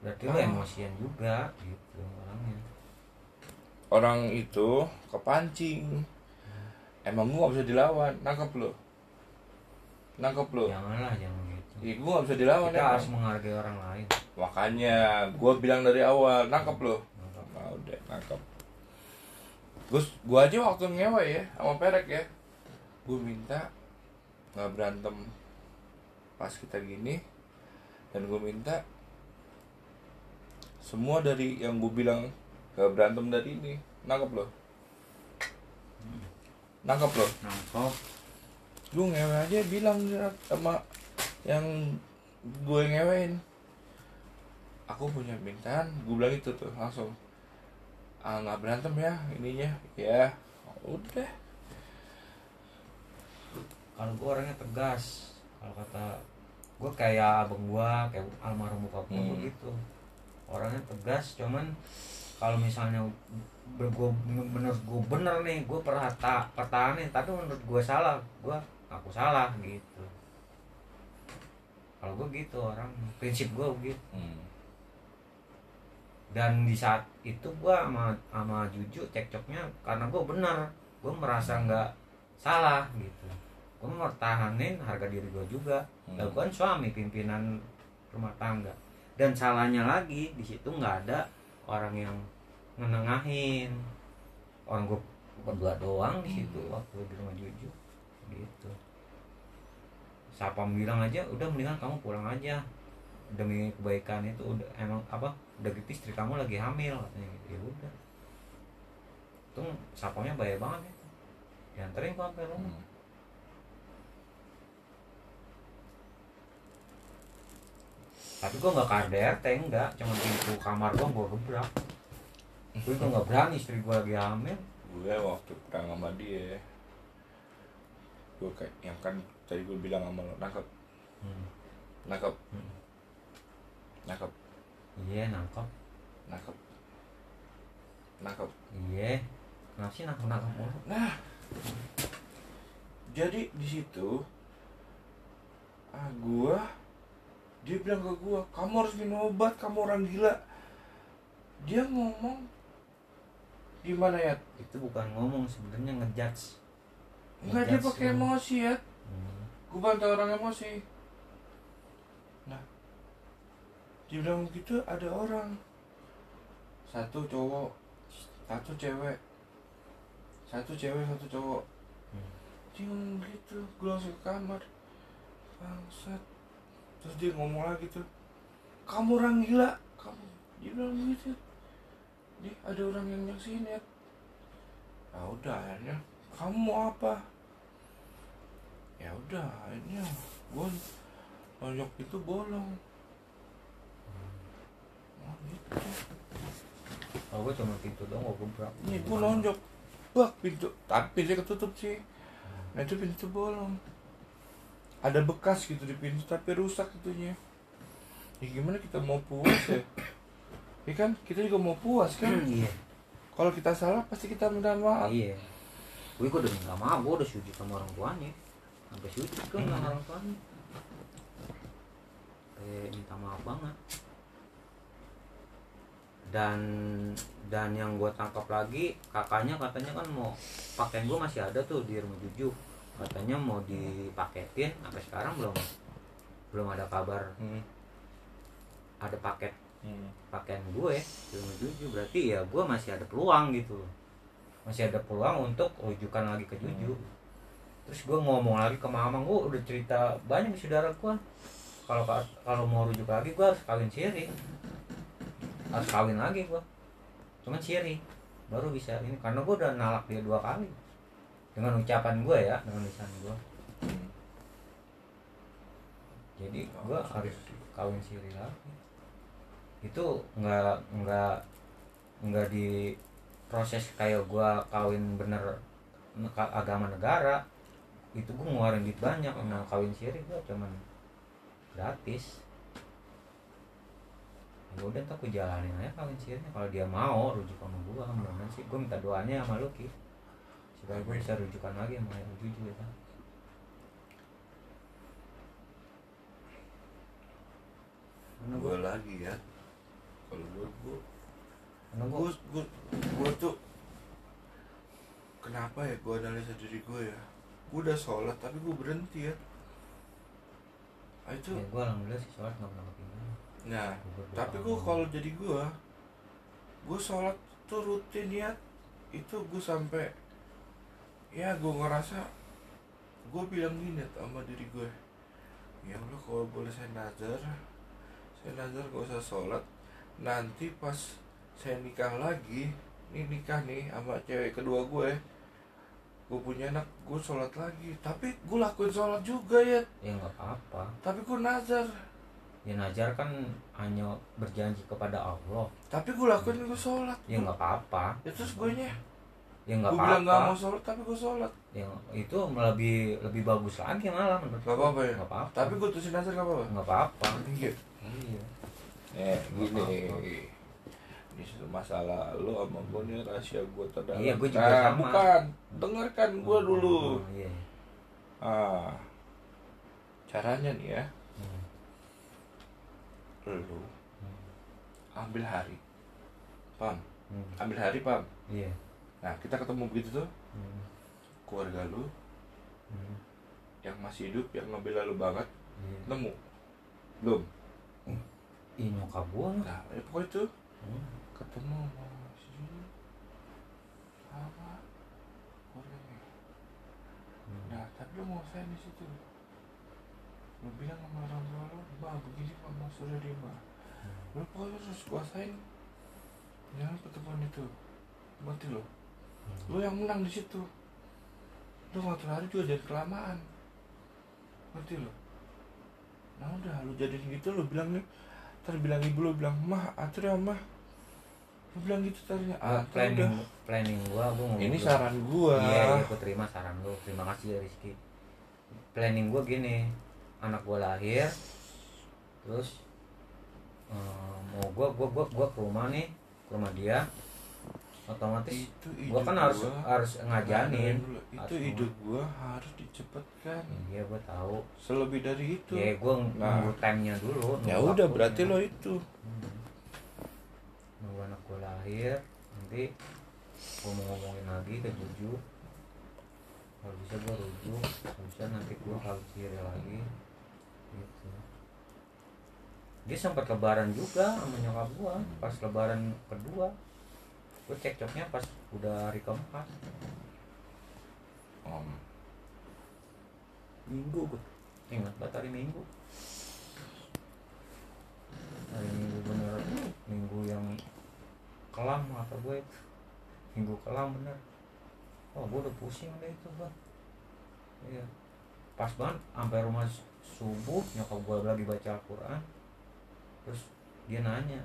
berarti lu Ah. emosian juga gitu orangnya. Orang itu kepancing. Emang gue gak bisa dilawan. Nangkep lo? Nangkep lo? Janganlah jangan gitu. Iya, gue gak bisa dilawan kita emang. harus menghargai orang lain Makanya gue bilang dari awal nangkep lo. Nah, udah nangkep. Gus, gue aja waktu ngewe ya sama Perek ya. Gue minta nggak berantem pas kita gini dan gue minta semua dari yang gue bilang gak berantem dari ini nangkep lo nangkep lo nangkep lu ngewe aja bilang sama yang gue ngewein aku punya bintang gue bilang itu tuh langsung. Ah nggak berantem ya ininya. Ya udah. Kalau gue orangnya tegas kalau kata gue kayak abang gue kayak almarhum bokap gue Hmm. gitu. Orangnya tegas cuman kalau misalnya gue menurut gue bener nih gue perhata pertahanin tapi menurut gue salah gue aku salah gitu. Kalau gue gitu orang prinsip gue gitu Hmm. Dan di saat itu gue sama sama Juju cekcoknya karena gue bener gue merasa nggak salah gitu. Gue mempertahanin harga diri gue juga. Hmm. gue kan suami pimpinan rumah tangga. Dan salahnya lagi di situ nggak ada orang yang ngenengahin orang gue berdua doang di situ waktu di rumah Juju gitu. Sapam bilang aja udah mendingan kamu pulang aja. Demi kebaikan itu udah emang apa udah gitu istri kamu lagi hamil katanya gitu. Ya udah. Itu sapamnya bahaya banget ya. Dianterin gua sampai rumah. Hmm. tapi gua nggak KDRT enggak. Cuma pintu kamar gua gua gebrak. Gue gua nggak berani istri gua lagi hamil. Gue waktu perang sama dia. Gue kayak yang kan tadi gue bilang sama lo nangkep. Hmm. nangkep. Hmm. nangkep iya nangkep. Nangkep. Nangkep. Iya. Kenapa sih nangkep nangkep nah. Jadi di situ ah gua dia bilang ke gua kamu harus minum obat kamu orang gila. Dia ngomong di mana ya itu bukan ngomong sebenarnya ngejudge. Enggak dia pakai emosi ya Hmm. gue bantu orang emosi nah dia bilang gitu ada orang. Satu cowok satu cewek. Satu cewek satu cowok. Hmm. dia ngomong gitu gue langsung ke kamar. Bangsat. Terus dia ngomong lagi tuh kamu orang gila. Kamu dia bilang gitu. Nih ada orang yang nyaksiin ya. Nah udah akhirnya kamu mau apa? Ya udah akhirnya gue nonjok itu bolong oh gua cuma pintu doang gua gebrak ini gue nonjok. Bak pintu tapi pintunya ketutup sih. Nah itu pintu bolong ada bekas gitu di pintu tapi rusak itunya. Ya gimana kita mau puas ya? Ya kan kita juga mau puas kan? Iya. Kalau kita salah pasti kita minta maaf. Iya. Gue kok udah minta maaf gue udah sujud sama orang tuanya. Sampai sujud kan sama orang tuanya. Kayak minta maaf banget dan dan yang gue tangkap lagi kakaknya katanya kan mau pakaian gue masih ada tuh di rumah Juju. Katanya mau dipaketin sampai sekarang belum belum ada kabar Hmm. ada paket Hmm. pakaian gue di rumah Juju. Berarti ya gue masih ada peluang gitu masih ada peluang untuk rujukan lagi ke Juju. Terus gue ngomong lagi ke mama gue udah cerita banyak saudara gue kalau kalau mau rujuk lagi gue harus kawin siri harus kawin lagi gue cuman siri baru bisa ini. Karena gue udah nalak dia dua kali. Dengan ucapan gue ya dengan lisan gue jadi gue harus kawin siri lagi. Itu nggak nggak nggak di proses kayak gua kawin bener agama negara. Itu gua ngeluarin duit banyak. Nah kawin siri gua cuman gratis ya udah ntar aku jalanin aja kawin kalau dia mau rujuk sama gua mudah sih. Gua minta doanya sama Lucky supaya gua bisa rujukan lagi sama yang jujur ya kan? Gue lagi ya. Kalau gue gue karena gua? gue gue gue tuh kenapa ya gue analisa diri gue ya? Gue udah sholat tapi gue berhenti ya. Itu ya gua alhamdulillah sih sholat nggak pernah nah tapi gue kalau jadi gue gue sholat tuh rutin ya. Itu gue sampai ya gue ngerasa gue bilang gini sama diri gue ya Allah kalau boleh saya nazar saya nazar gak usah sholat. Nanti pas saya nikah lagi ini nikah nih sama cewek kedua gue gue punya anak gue sholat lagi. Tapi gue lakuin sholat juga ya. Ya nggak apa-apa. Tapi gue nazar ya najar kan hanya berjanji kepada Allah. Tapi gue lakuin gue sholat. Ya nggak apa-apa. Ya terus gue nya? Ya nggak gue bilang gak mau apa-apa sholat tapi gue sholat. Ya itu lebih lebih bagus lagi malah menurut gak apa-apa ya? Nggak apa-apa. Tapi gue tulisin nazar gak apa-apa? Nggak apa-apa. Iya. Iya. Eh gini. apa-apa. ini situ masalah lo sama gue nih rahasia gue terdalam. Iya, gua juga Nah, sama. bukan. Dengarkan gue dulu. Oh, iya. Ah. Caranya nih ya. Lu ambil hari pam Hmm. ambil hari pam iya nah kita ketemu begitu tuh Hmm. keluarga lu Hmm. yang masih hidup yang ngebela lu banget Iya. nemu belum Ih, nyokap gua lah. nah ya pokoknya itu Hmm. ketemu sama keluarganya Hmm. nah tapi lu mau saya di situ lu bilang sama orang tua lu bah begini mama sudah di mah lu pokoknya harus kuasain. Jangan pertemuan itu. Mati lo lu yang menang di situ. Lu ngatur hari juga jangan kelamaan. Ngerti lo nah udah lu jadiin gitu lu bilang nih ntar bilang ibu lu bilang mah atur ya mah. Lu bilang gitu tadinya. Ah planning udah. planning gua gua mau ini saran gua. Iya iya gua terima saran lu. Terima kasih ya Rizky. Planning gua gini anak gua lahir terus eh, mau gua gua gua gua ke rumah nih ke rumah dia otomatis itu gua ide kan harus gua. harus ngajanin dulu. itu Harus ide ngomong. gua harus dicepatkan iya gua tahu selebih dari itu ya gua Nah. nunggu time-nya dulu ya udah berarti lo itu Hmm. nunggu anak gua lahir nanti gua mau ngomongin lagi ke Juju kalau bisa gua rujuk kalau bisa nanti gua kalau kiri lagi dia sempat lebaran juga sama nyokap gua pas lebaran kedua. Gua cekcoknya pas udah hari keempat. Om. Minggu gua. Ingat banget hari minggu. Hari minggu bener. Minggu yang kelam kata gue itu. Minggu kelam bener. Oh gue udah pusing deh itu bang iya. Pas banget sampai rumah subuh nyokap gue lagi baca Al-Quran terus dia nanya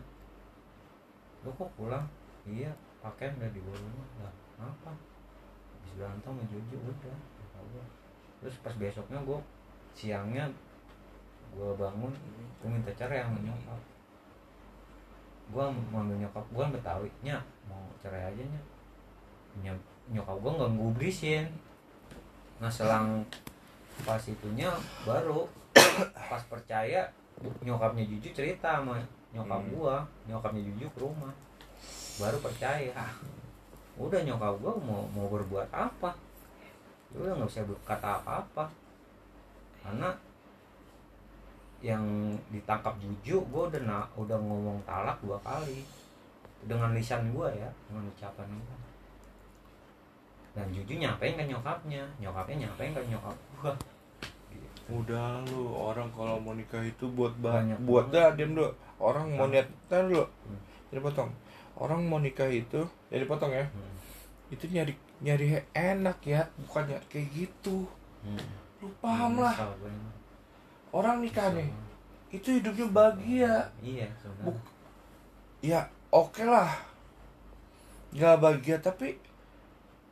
lo kok pulang? Iya pakaian udah dibawa rumah. Lah apa habis berantem sama Jojo udah terus pas besoknya gue siangnya gue bangun gue minta cerai sama nyokap. Gue manggil nyokap gue betawi nya mau cerai aja nya Ny- nyokap gue nggak ngubrisin nah selang pas itunya baru pas percaya nyokapnya Juju cerita sama nyokap Hmm. gua nyokapnya Juju ke rumah. Baru percaya. Udah nyokap gua mau mau berbuat apa? Udah nggak bisa berkata apa-apa. Karena yang ditangkap Juju gua udah na- udah ngomong talak dua kali. Dengan lisan gua ya dengan ucapan gua dan Juju nyampein ke nyokapnya. Nyokapnya nyampein ke nyokap gua. Udah lu orang kalau mau nikah itu buat bahan Banyak buat dah diam dulu. Orang mau niat tar dulu. Hmm. jadi potong. Orang mau nikah itu jadi potong ya. Hmm. itu nyari nyari enak ya bukan nyari kayak gitu. Hmm. lu paham lah. gue ini. orang nikah nih itu hidupnya bahagia. Iya Buk- ya oke lah. Nggak bahagia tapi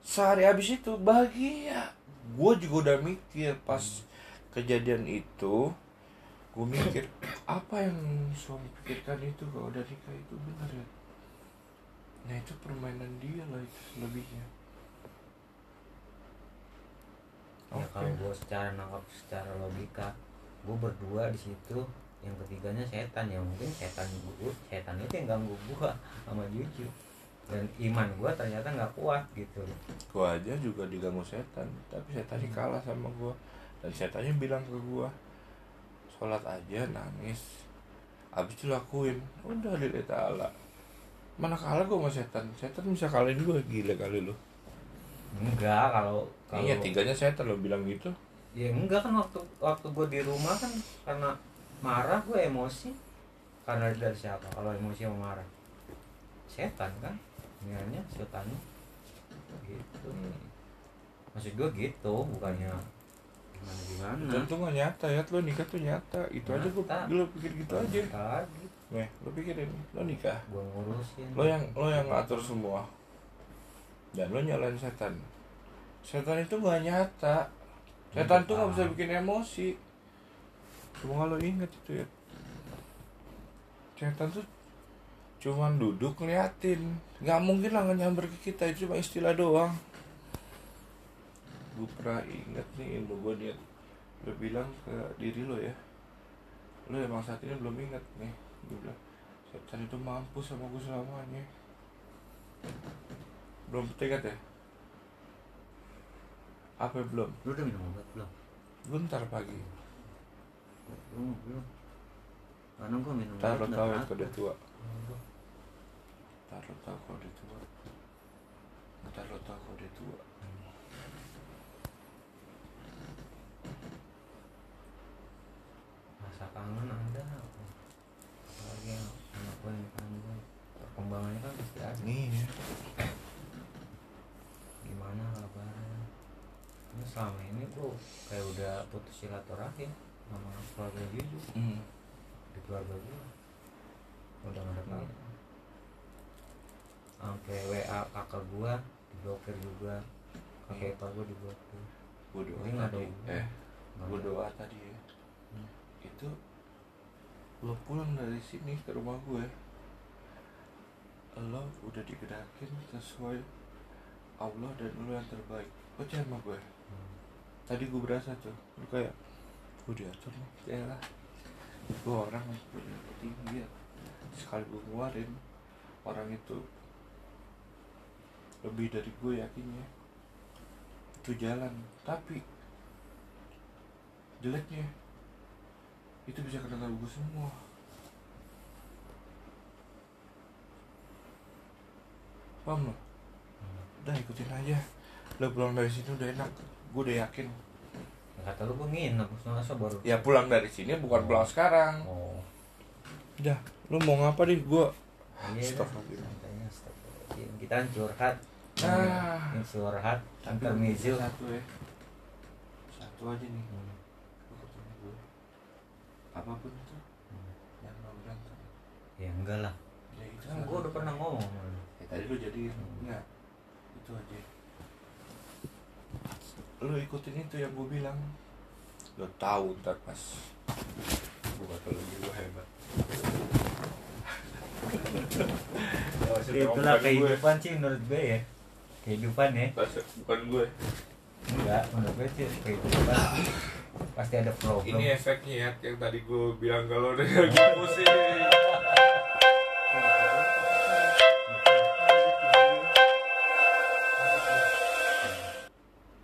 sehari habis itu bahagia. Gue juga udah mikir pas kejadian itu gue mikir apa yang suami pikirkan itu kalau udah nikah itu benar ya? Nah itu permainan dia lah itu selebihnya. Ya Oke. kalau gue secara nangkap secara logika gue berdua di situ yang ketiganya setan ya mungkin setan gue setan itu yang ganggu gue sama Juju dan iman gue ternyata nggak kuat gitu. Gue aja juga diganggu setan tapi setannya kalah sama gue dan setannya bilang ke gue sholat aja nangis. Habis itu lakuin udah lillahi ta'ala mana kalah gue sama setan? Setan bisa kalahin gue gila kali lu. Enggak kalau kalau iya tiganya setan lo bilang gitu. Ya enggak kan waktu waktu gue di rumah kan karena marah gue emosi. Karena dari siapa? Kalau emosi sama marah? Setan kan Niatnya setan gitu maksud gue gitu bukannya gimana gimana Dan tuh gak nyata ya, lo nikah tuh nyata. Itu aja gue Nyata. lo pikir gitu aja. lagi Nih, lo pikirin, lo nikah. gue ngurusin Lo yang lo yang ngatur semua. Dan lo nyalain setan. Setan itu gak nyata. Setan tuh gak bisa bikin emosi. Cuma lo inget itu ya. Setan tuh cuman duduk ngeliatin. Nggak mungkin lah nyamber ke kita itu cuma istilah doang. Gue pernah inget nih ilmu gue dia lo bilang ke diri lo ya. Lo emang saat ini belum inget nih gue bilang. Setan itu mampu sama gue selamanya. Belum ingat ya? Apa belum? Lu udah minum obat belum? Bentar pagi. Belum belum. Karena gue minum ntar lo obat tau ya apa. tua ntar lo tau kalau udah tua ntar lo tau kalau udah tua rasa kangen ada apalagi yang anak gue yang kangen perkembangannya kan pasti ada. Ya gimana kabarnya? Ini selama ini gue kayak udah putus silaturahim sama keluarga Juju hmm. di keluarga gue udah nggak apa sampai WA kakak gue diblokir juga. Kakek ipar gue diblokir. Gue doa Ini nggak ada tadi. eh doa tadi ya. Itu lo pulang dari sini ke rumah gue lo udah digerakin sesuai Allah dan lo yang terbaik. Percaya sama gue tadi gue berasa tuh lu kayak gue diatur nih. Ya lah. Gue orang yang punya tinggi ya. Sekali gue ngeluarin orang itu lebih dari gue yakinnya itu jalan. Tapi jeleknya itu bisa kena ke gue semua. Paham lo? Udah ikutin aja. Lo pulang dari sini udah enak. Gue udah yakin. Ya, kata lu gue nginep. Masa baru? Ya pulang dari sini bukan pulang sekarang. Oh. Udah lu mau ngapa deh? Gue stop lagi. kita curhat Ah. ini curhat intermezzo satu ya. Satu aja nih. Hmm. lu gue apa pun itu yang mau berantem. Ya enggak lah. Ya itu kan gue udah pernah ngomong lu. ya, tadi lu jadi enggak. Itu aja. Lu ikutin itu yang gue bilang. Lo tahu ntar pas gue kata lu gue hebat. Itulah kehidupan sih menurut gue ya kehidupan ya. Bukan gue. Enggak menurut gue sih kehidupan pasti ada problem. Ini efeknya ya yang tadi gue bilang kalau udah lagi pusing.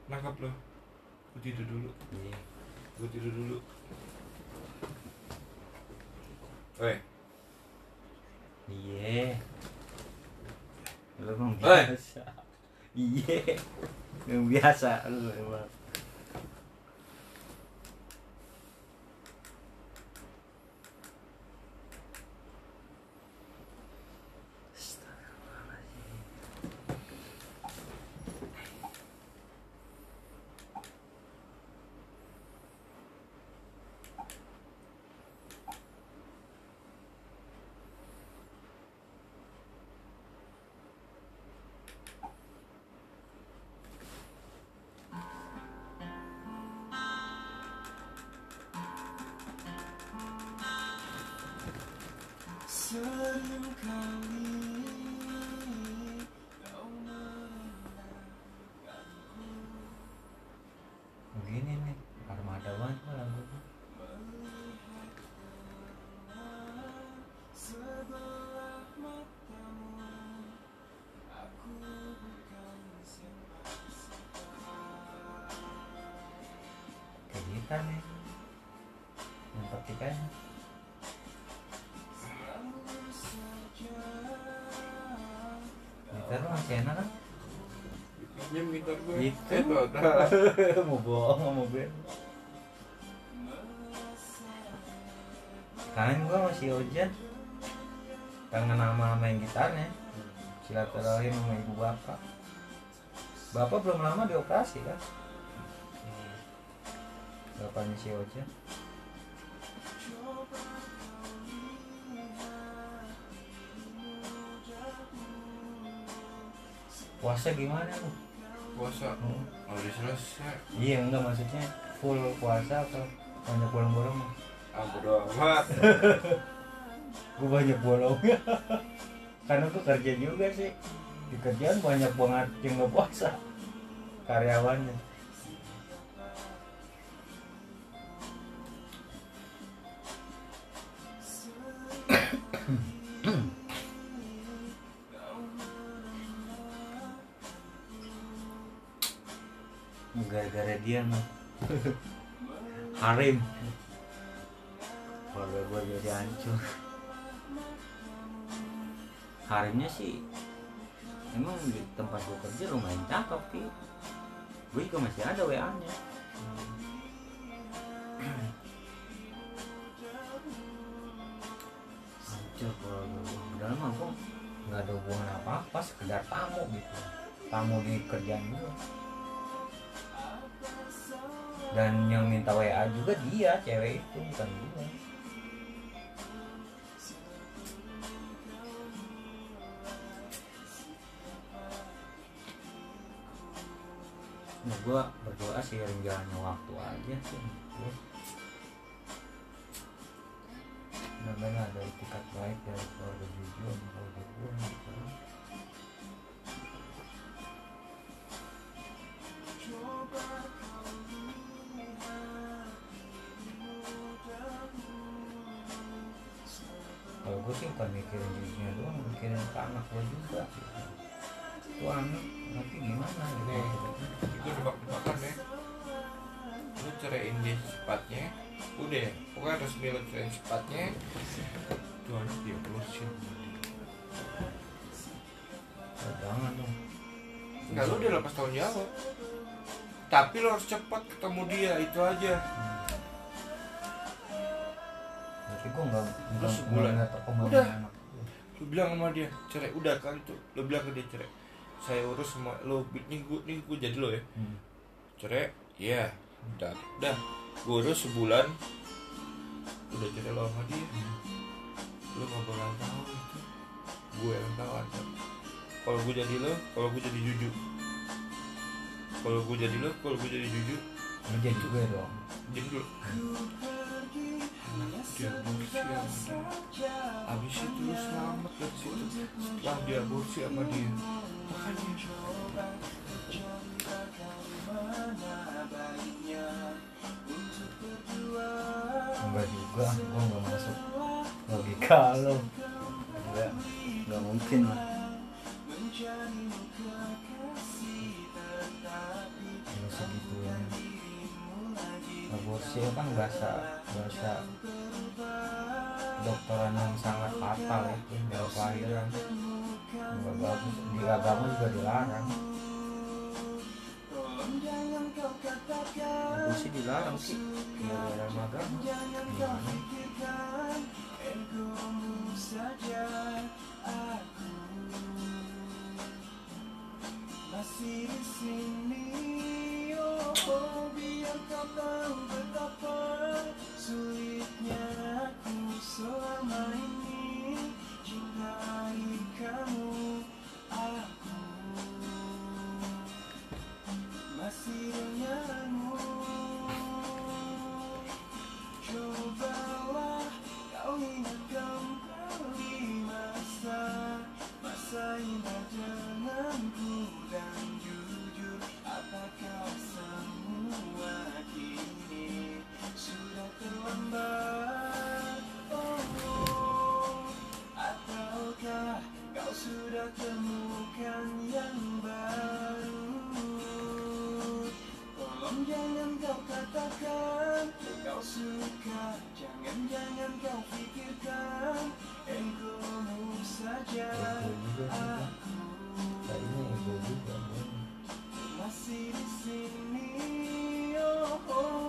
Nangkap lo. Gue tidur dulu. Iya. gue tidur dulu. Oi, iya. Lu emang Oi. Iya. Yang biasa. Lu emang enak kan? Pinjam gitar gue Itu. eh mau bohong mau band kangen gua masih Ojan kangen nama main gitarnya. Silaturahim sama ibu bapak. Bapak belum lama dioperasi kan? Bapaknya si Ocha puasa gimana lu puasa? Oh udah selesai. Iya enggak maksudnya full puasa atau banyak bolong-bolong? Ah bodo amat. Gue banyak bolong. Karena gue kerja juga sih. Di kerjaan banyak banget yang nggak puasa. Karyawannya mah harim. Kalau gue jadi hancur. Harimnya sih emang di tempat gue kerja lumayan cakep sih gue juga masih ada WA nya hancur kalau gue padahal mah gue nggak ada hubungan apa-apa sekedar tamu gitu. Tamu di kerjaan gue dan yang minta WA juga dia cewek itu bukan gue Nah, gue berdoa sih jalannya waktu aja sih Gua- Mudah-mudahan ada etikat baik dari keluarga Juju sama keluarga gue gitu. Bukan mikirin Jujunya doang, mikirin ke anak gue juga gitu. Itu anak nanti gimana gitu. nih itu nebak-nebakan ya. Lu ceraiin dia secepatnya udah. Ya pokoknya resmi lu ceraiin secepatnya. Tuh anak dia pelusin Oh, jangan dong. Enggak lu udah lepas tahun jawab. Tapi lo harus cepat ketemu dia itu aja Tapi gue nggak nggak sebulan udah. lu bilang sama dia cerai. Udah kan tuh. Lu bilang ke dia cerai. Saya urus semua lu. Nih gue nih gue jadi lo ya. Hmm. cerai? Iya. Udah. Udah. Gue urus sebulan. Udah cerai lo sama dia. Lu nggak bakal tahu itu. Gue yang tahu aja kalau gue jadi lo kalau gue jadi jujur kalau gue jadi lo kalau gue jadi jujur jadi gue dong. jadi dulu dia aborsi dia habis itu selamat dari situ setelah dia sama dia makanya Enggak juga, gue nggak masuk logika lo. Enggak, nggak mungkin lah. Segitunya. Aborsi kan bahasa bahasa dokteran yang sangat fatal ya, dari kelahiran. Nggak bagus, di agama juga dilarang. Aborsi dilarang sih, ya dalam agama. Masih di sini, oh biar kau tahu selama ini cintai kamu, aku. Masih denganmu. Cobalah kau ingat kembali masa masa indah denganku. Dan jujur apakah semua kini sudah terlambat ataukah kau sudah temukan yang baru? Tolong jangan kau katakan kau suka. Jangan-jangan kau pikirkan Egomu saja. Aku masih di sini oh, oh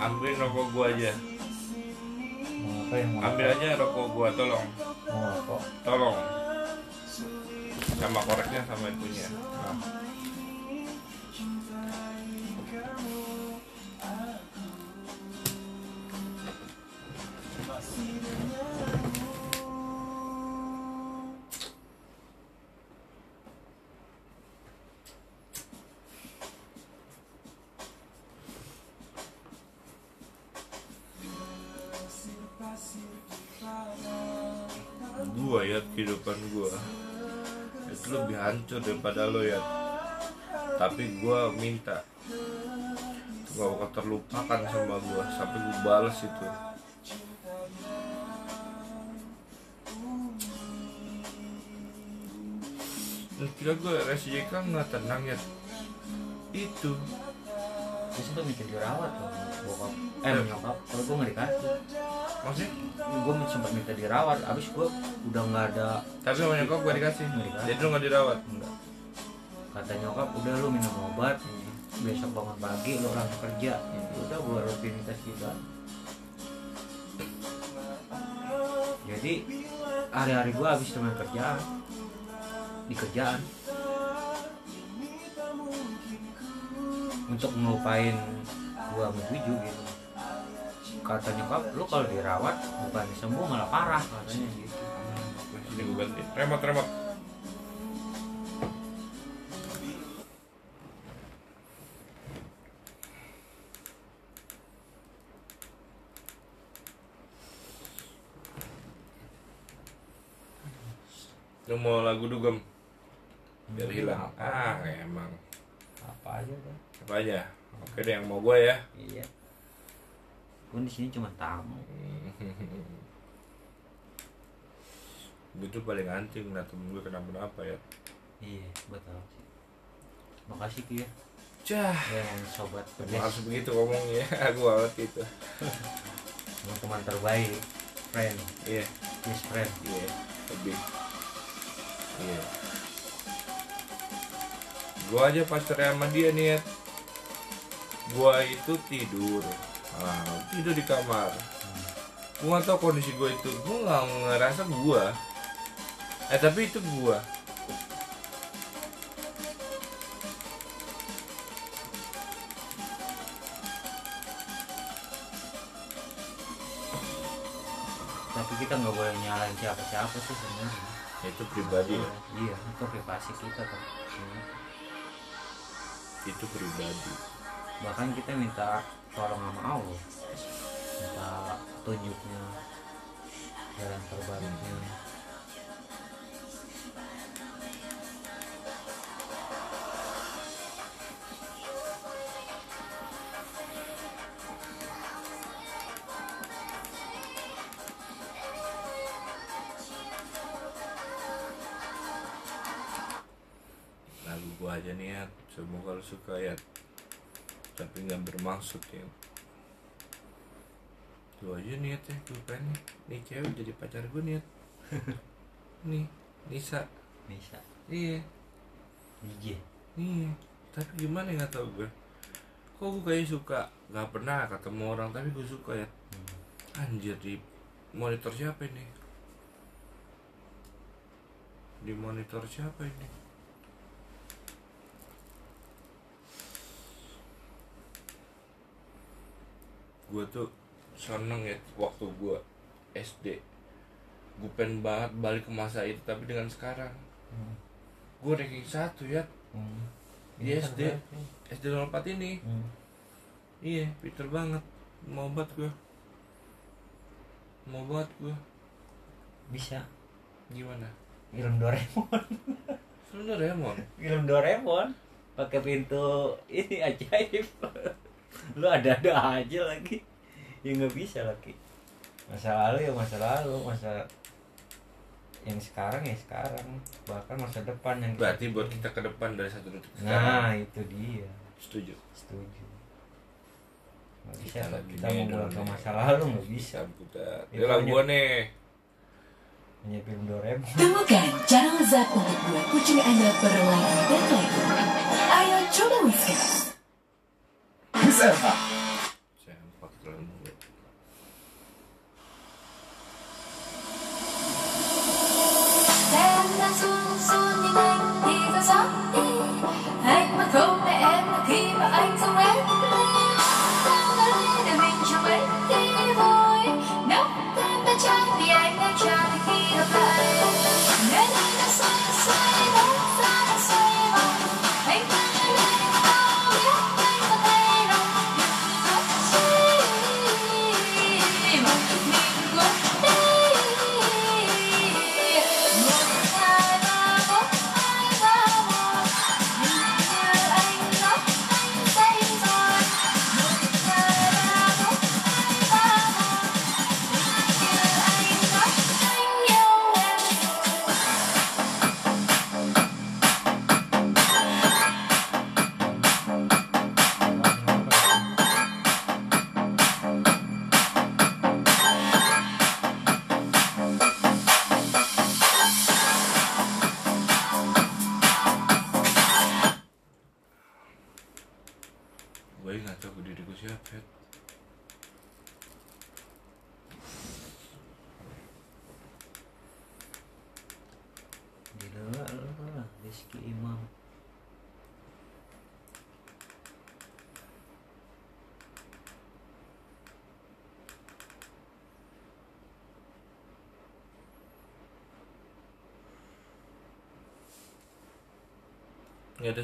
ambil rokok gue aja. Mau apa yang mau ambil aja rokok gue tolong. Mau apa tolong. Sama koreknya sama itunya. Nah. gua ya kehidupan gua itu lebih hancur daripada lo ya. Tapi gua minta gak bakal terlupakan sama gua sampai gua balas itu. Dan kira gue RSJK nggak tenang ya? Itu terus tuh mikir dirawat loh bokap eh nyokap. Kalau gue nggak dikasih. Maksudnya? Gue sempat minta dirawat abis gue udah nggak ada tapi sama nyokap gue dikasih. Dikasih. jadi lu nggak dirawat? Enggak kata nyokap udah lu minum obat besok bangun pagi lu langsung kerja. Udah gue rutinitas juga. Jadi hari-hari gue habis dengan kerjaan. Di kerjaan untuk ngelupain gua menuju gitu. Kata nyokap lu kalau dirawat bukan sembuh malah parah katanya gitu. Sini gue ganti. Remote remote Lu mau lagu dugem? Biar hilang. Ah, emang. apa aja kan Apa aja? Oke deh, yang mau gue ya. iya pun di sini cuma tamu Gue tuh paling anjing nah temen gue kenapa-napa ya. iya betul makasih Ki ya Cah. yang sobat pedes harus begitu ngomongnya. Aku awet itu. teman-teman terbaik friend Iya, yes friend iya. Lebih. Iya. Gua aja pacarnya sama dia nih ya. Gua itu tidur. Ah, tidur di kamar. Gua gak tau kondisi gua itu. Gua gak ngerasa gua. Eh tapi itu gua. tapi kita nggak boleh nyalain siapa-siapa sih sebenarnya Itu pribadi ya. iya itu privasi kita kan Itu pribadi. Bahkan kita minta tolong sama Allah. Minta tunjuknya jalan terbaiknya lagu gua aja nih ya semoga lu suka ya tapi nggak bermaksud ya. Lu aja niat ya gue pengen nih. Nih cewek jadi pacar gue niat. Nih Nisa. Bisa iya. DJ iya. Tapi gimana ya nggak tau gue kok gue kayak suka nggak pernah ketemu orang tapi gue suka ya. Anjir di monitor siapa ini? Di monitor siapa ini gue tuh seneng ya waktu gue SD gue pengen banget balik ke masa itu tapi dengan sekarang. Gue ranking satu ya. Di Ini SD SD 04 ini. Hmm. iya pinter banget. Mau banget gue mau banget gue bisa. Gimana? Film Doraemon. Film Doraemon? Film Doraemon. Pakai pintu ini ajaib lu ada-ada aja lagi. Ya nggak bisa lagi. Masa lalu ya masa lalu masa yang sekarang ya sekarang. Bahkan masa depan yang berarti buat kita ke depan dari satu detik nah sekarang. itu dia. Setuju. Setuju. Bisa Kita kita, mau pulang ke masa lalu nggak bisa. Kita. Hanya- gua nih. hanya film Doraemon. Temukan channel Zap untuk buat kucing Anda berlari dan lagi. Ayo coba whiskas. 在吗。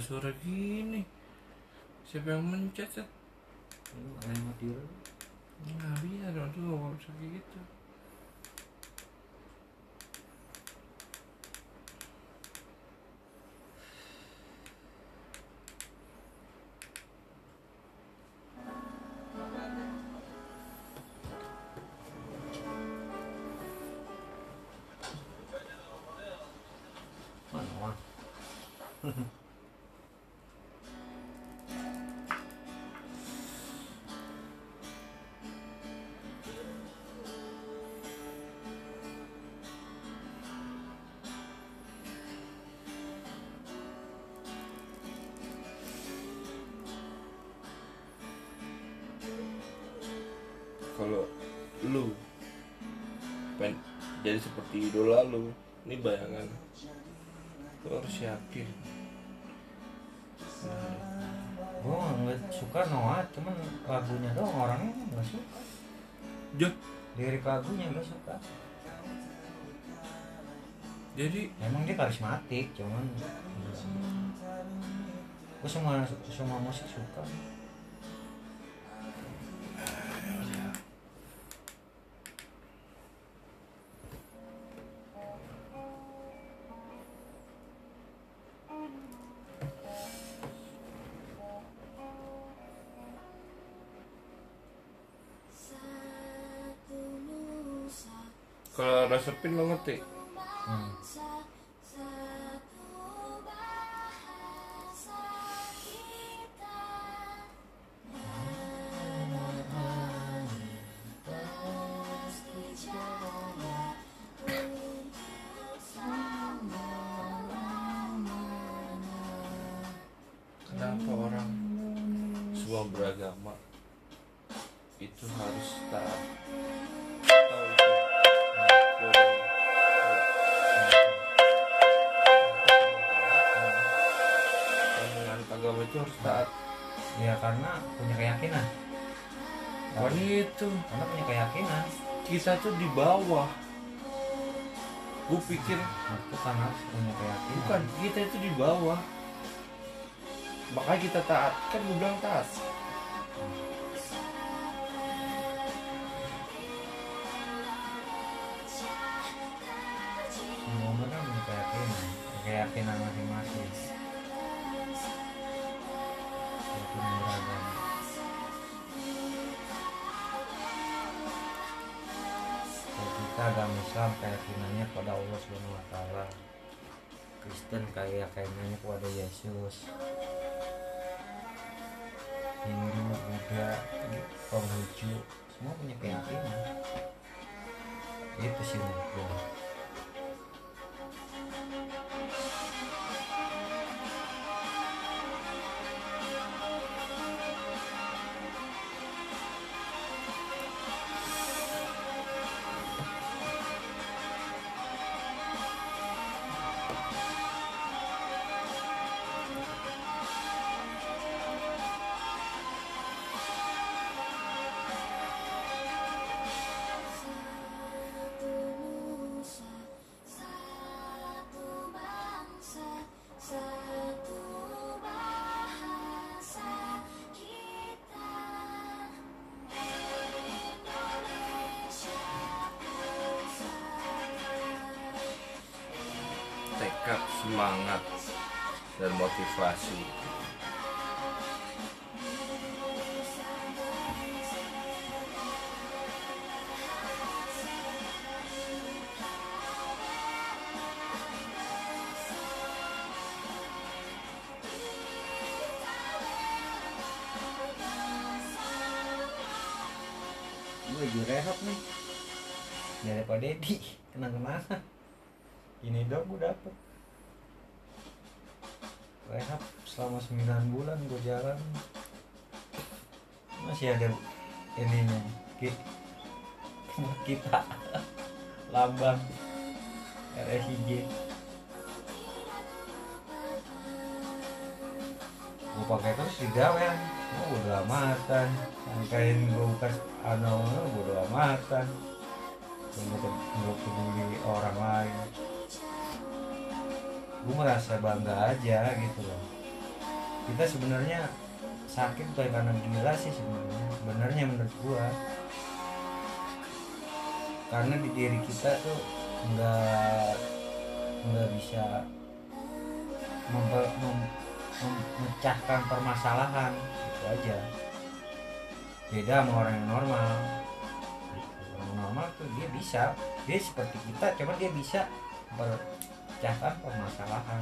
Suara gini. Siapa yang mencet? Lu. Pengen jadi seperti idola lu, ini bayangan. Lu harus yakin. gue nggak suka Noah cuman lagunya doang orangnya nggak suka. Jah, lirik lagunya nggak suka. Jadi emang dia karismatik cuman gue semua semua musik suka norte Bukan itu. karena punya keyakinan Kita tuh di bawah. Gue pikir itu kan harus punya keyakinan bukan kita itu di bawah. Makanya kita taat. Kan gue bilang taat. orang kan punya keyakinan keyakinan masing-masing kita agama Islam keyakinannya pada Allah Subhanahu Wa Taala. Kristen keyakinannya kepada Yesus. Hindu Buddha Penghulu lucu semua punya keyakinan. Itu sih menurut amatan sangkain gue bukan anu gue udah amatan gue peduli orang lain. Gue merasa bangga aja gitu loh. Kita sebenarnya sakit bukan karena gila sih sebenarnya. Sebenarnya menurut gua. Karena di diri kita tuh nggak nggak bisa mempe- mem- mem- memecahkan permasalahan. Itu aja beda sama orang yang normal. Orang normal tuh dia bisa. Dia seperti kita cuman dia bisa memecahkan permasalahan.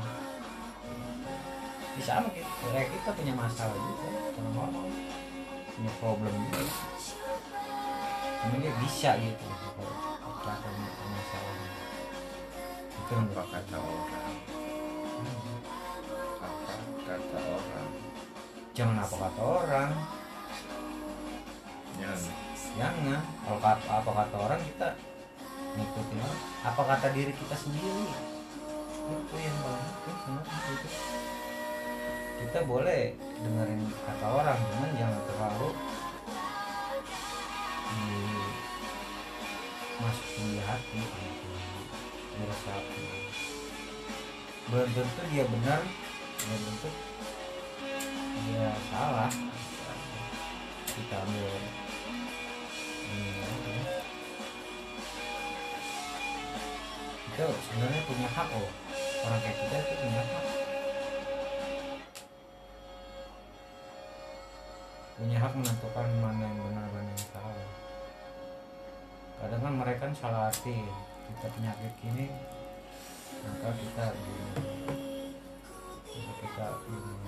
Bisa sama kita. Kayak kita punya masalah juga orang normal. Punya problem juga. Cuman dia bisa gitu. Memecahkan permasalahan. Itu apa kata orang? Apa kata orang? Jangan apa kata orang jangan jangan kalau kata apa kata orang kita ngikutin apa kata diri kita sendiri? Itu yang paling penting itu. Kita boleh dengerin kata orang cuman jangan terlalu di masuk di hati meresapi belum tentu dia benar belum tentu dia salah kita ambil ini aja. kita sebenarnya punya hak loh orang kayak kita itu punya hak. Punya hak menentukan mana yang benar mana yang salah. Kadang kan mereka kan salah arti. Kita penyakit gini maka kita gini maka kita ini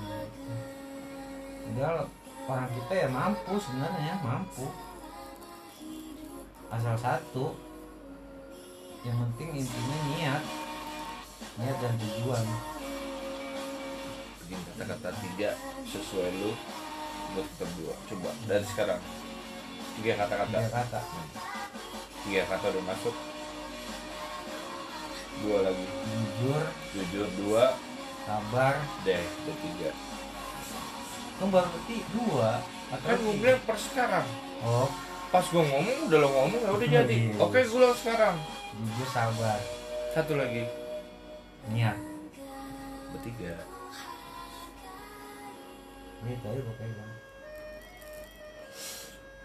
padahal orang kita ya mampu sebenarnya mampu. Asal satu yang penting intinya niat. Niat dan tujuan. Bikin kata-kata tiga sesuai lu buat kita berdua coba dari sekarang. Tiga kata-kata. Tiga kata. Tiga kata udah masuk. Dua lagi. Jujur. Jujur dua. Sabar. Deh udah tiga baru berarti dua atau kan gue bilang per sekarang. Oh. Pas gue ngomong udah lo ngomong ya udah jadi. Iya. oke gue ulang sekarang. Jujur sabar. Satu lagi. Niat bertiga. Ini tadi gue pegang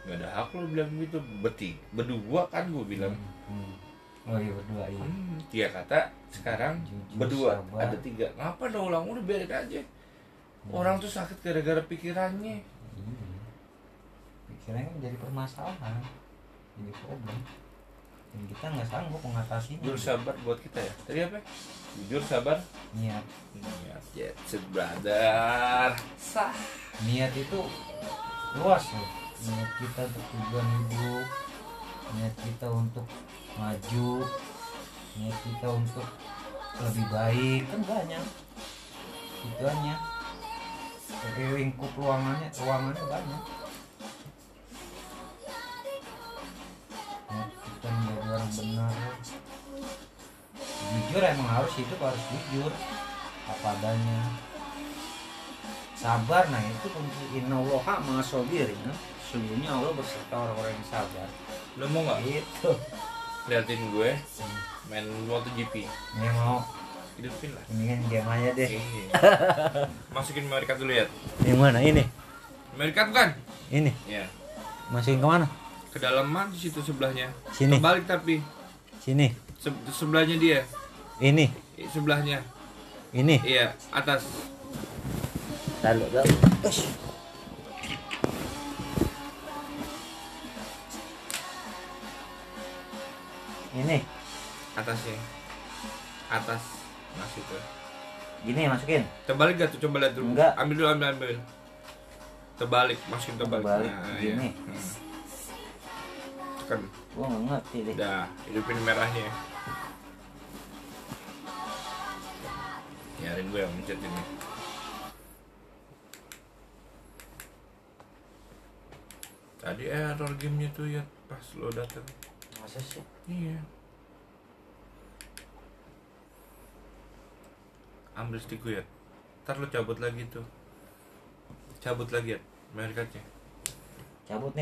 nggak ada hak lo bilang gitu. Bertiga berdua kan gue bilang. Hmm. oh iya berdua iya. Hmm, tiga kata sekarang Jujur, berdua. sabar. ada tiga. Ngapa udah ulang? Udah biarin aja orang tuh sakit gara-gara pikirannya. Pikirannya menjadi permasalahan jadi problem. Dan kita nggak sanggup mengatasinya. Jujur sabar buat kita ya. Tadi apa? Jujur sabar. Niat. Niat jet set brother. Sah. Niat itu luas loh. Niat kita untuk tujuan hidup niat kita untuk maju niat kita untuk lebih baik. Kan banyak tujuannya dari lingkup ruangannya ruangannya banyak. Niat kita menjadi orang benar. Jujur emang harus itu harus jujur. Apa adanya. Sabar nah itu kunci. Innallaha ma'asobirin sesungguhnya Allah berserta orang-orang yang sabar. Lo mau nggak? Itu liatin gue main MotoGP? ini mau Hidupin lah. ini kan game aja deh Iya. Masukin card dulu ya. yang mana ini card bukan? ini Ya. masukin ke mana Ke dalam mana di situ sebelahnya? Sini. Kebalik tapi sini Se- sebelahnya dia. ini Sebelahnya. ini Iya, atas. lalu ini Atasnya. Atas. Mas itu. gini masukin Terbalik gak tuh? Coba lihat dulu. Enggak. Ambil dulu, ambil, ambil. Terbalik, masukin terbalik. Terbalik, Nah, gini. iya. Hmm. Tekan. gua nggak ngerti deh Udah, hidupin merahnya. Biarin gue yang mencet ini. Tadi error gamenya tuh ya pas lo datang. masa sih Iya. Ambil stick gue ya. Ntar lo cabut lagi tuh. Cabut lagi ya, cardnya. cabut nih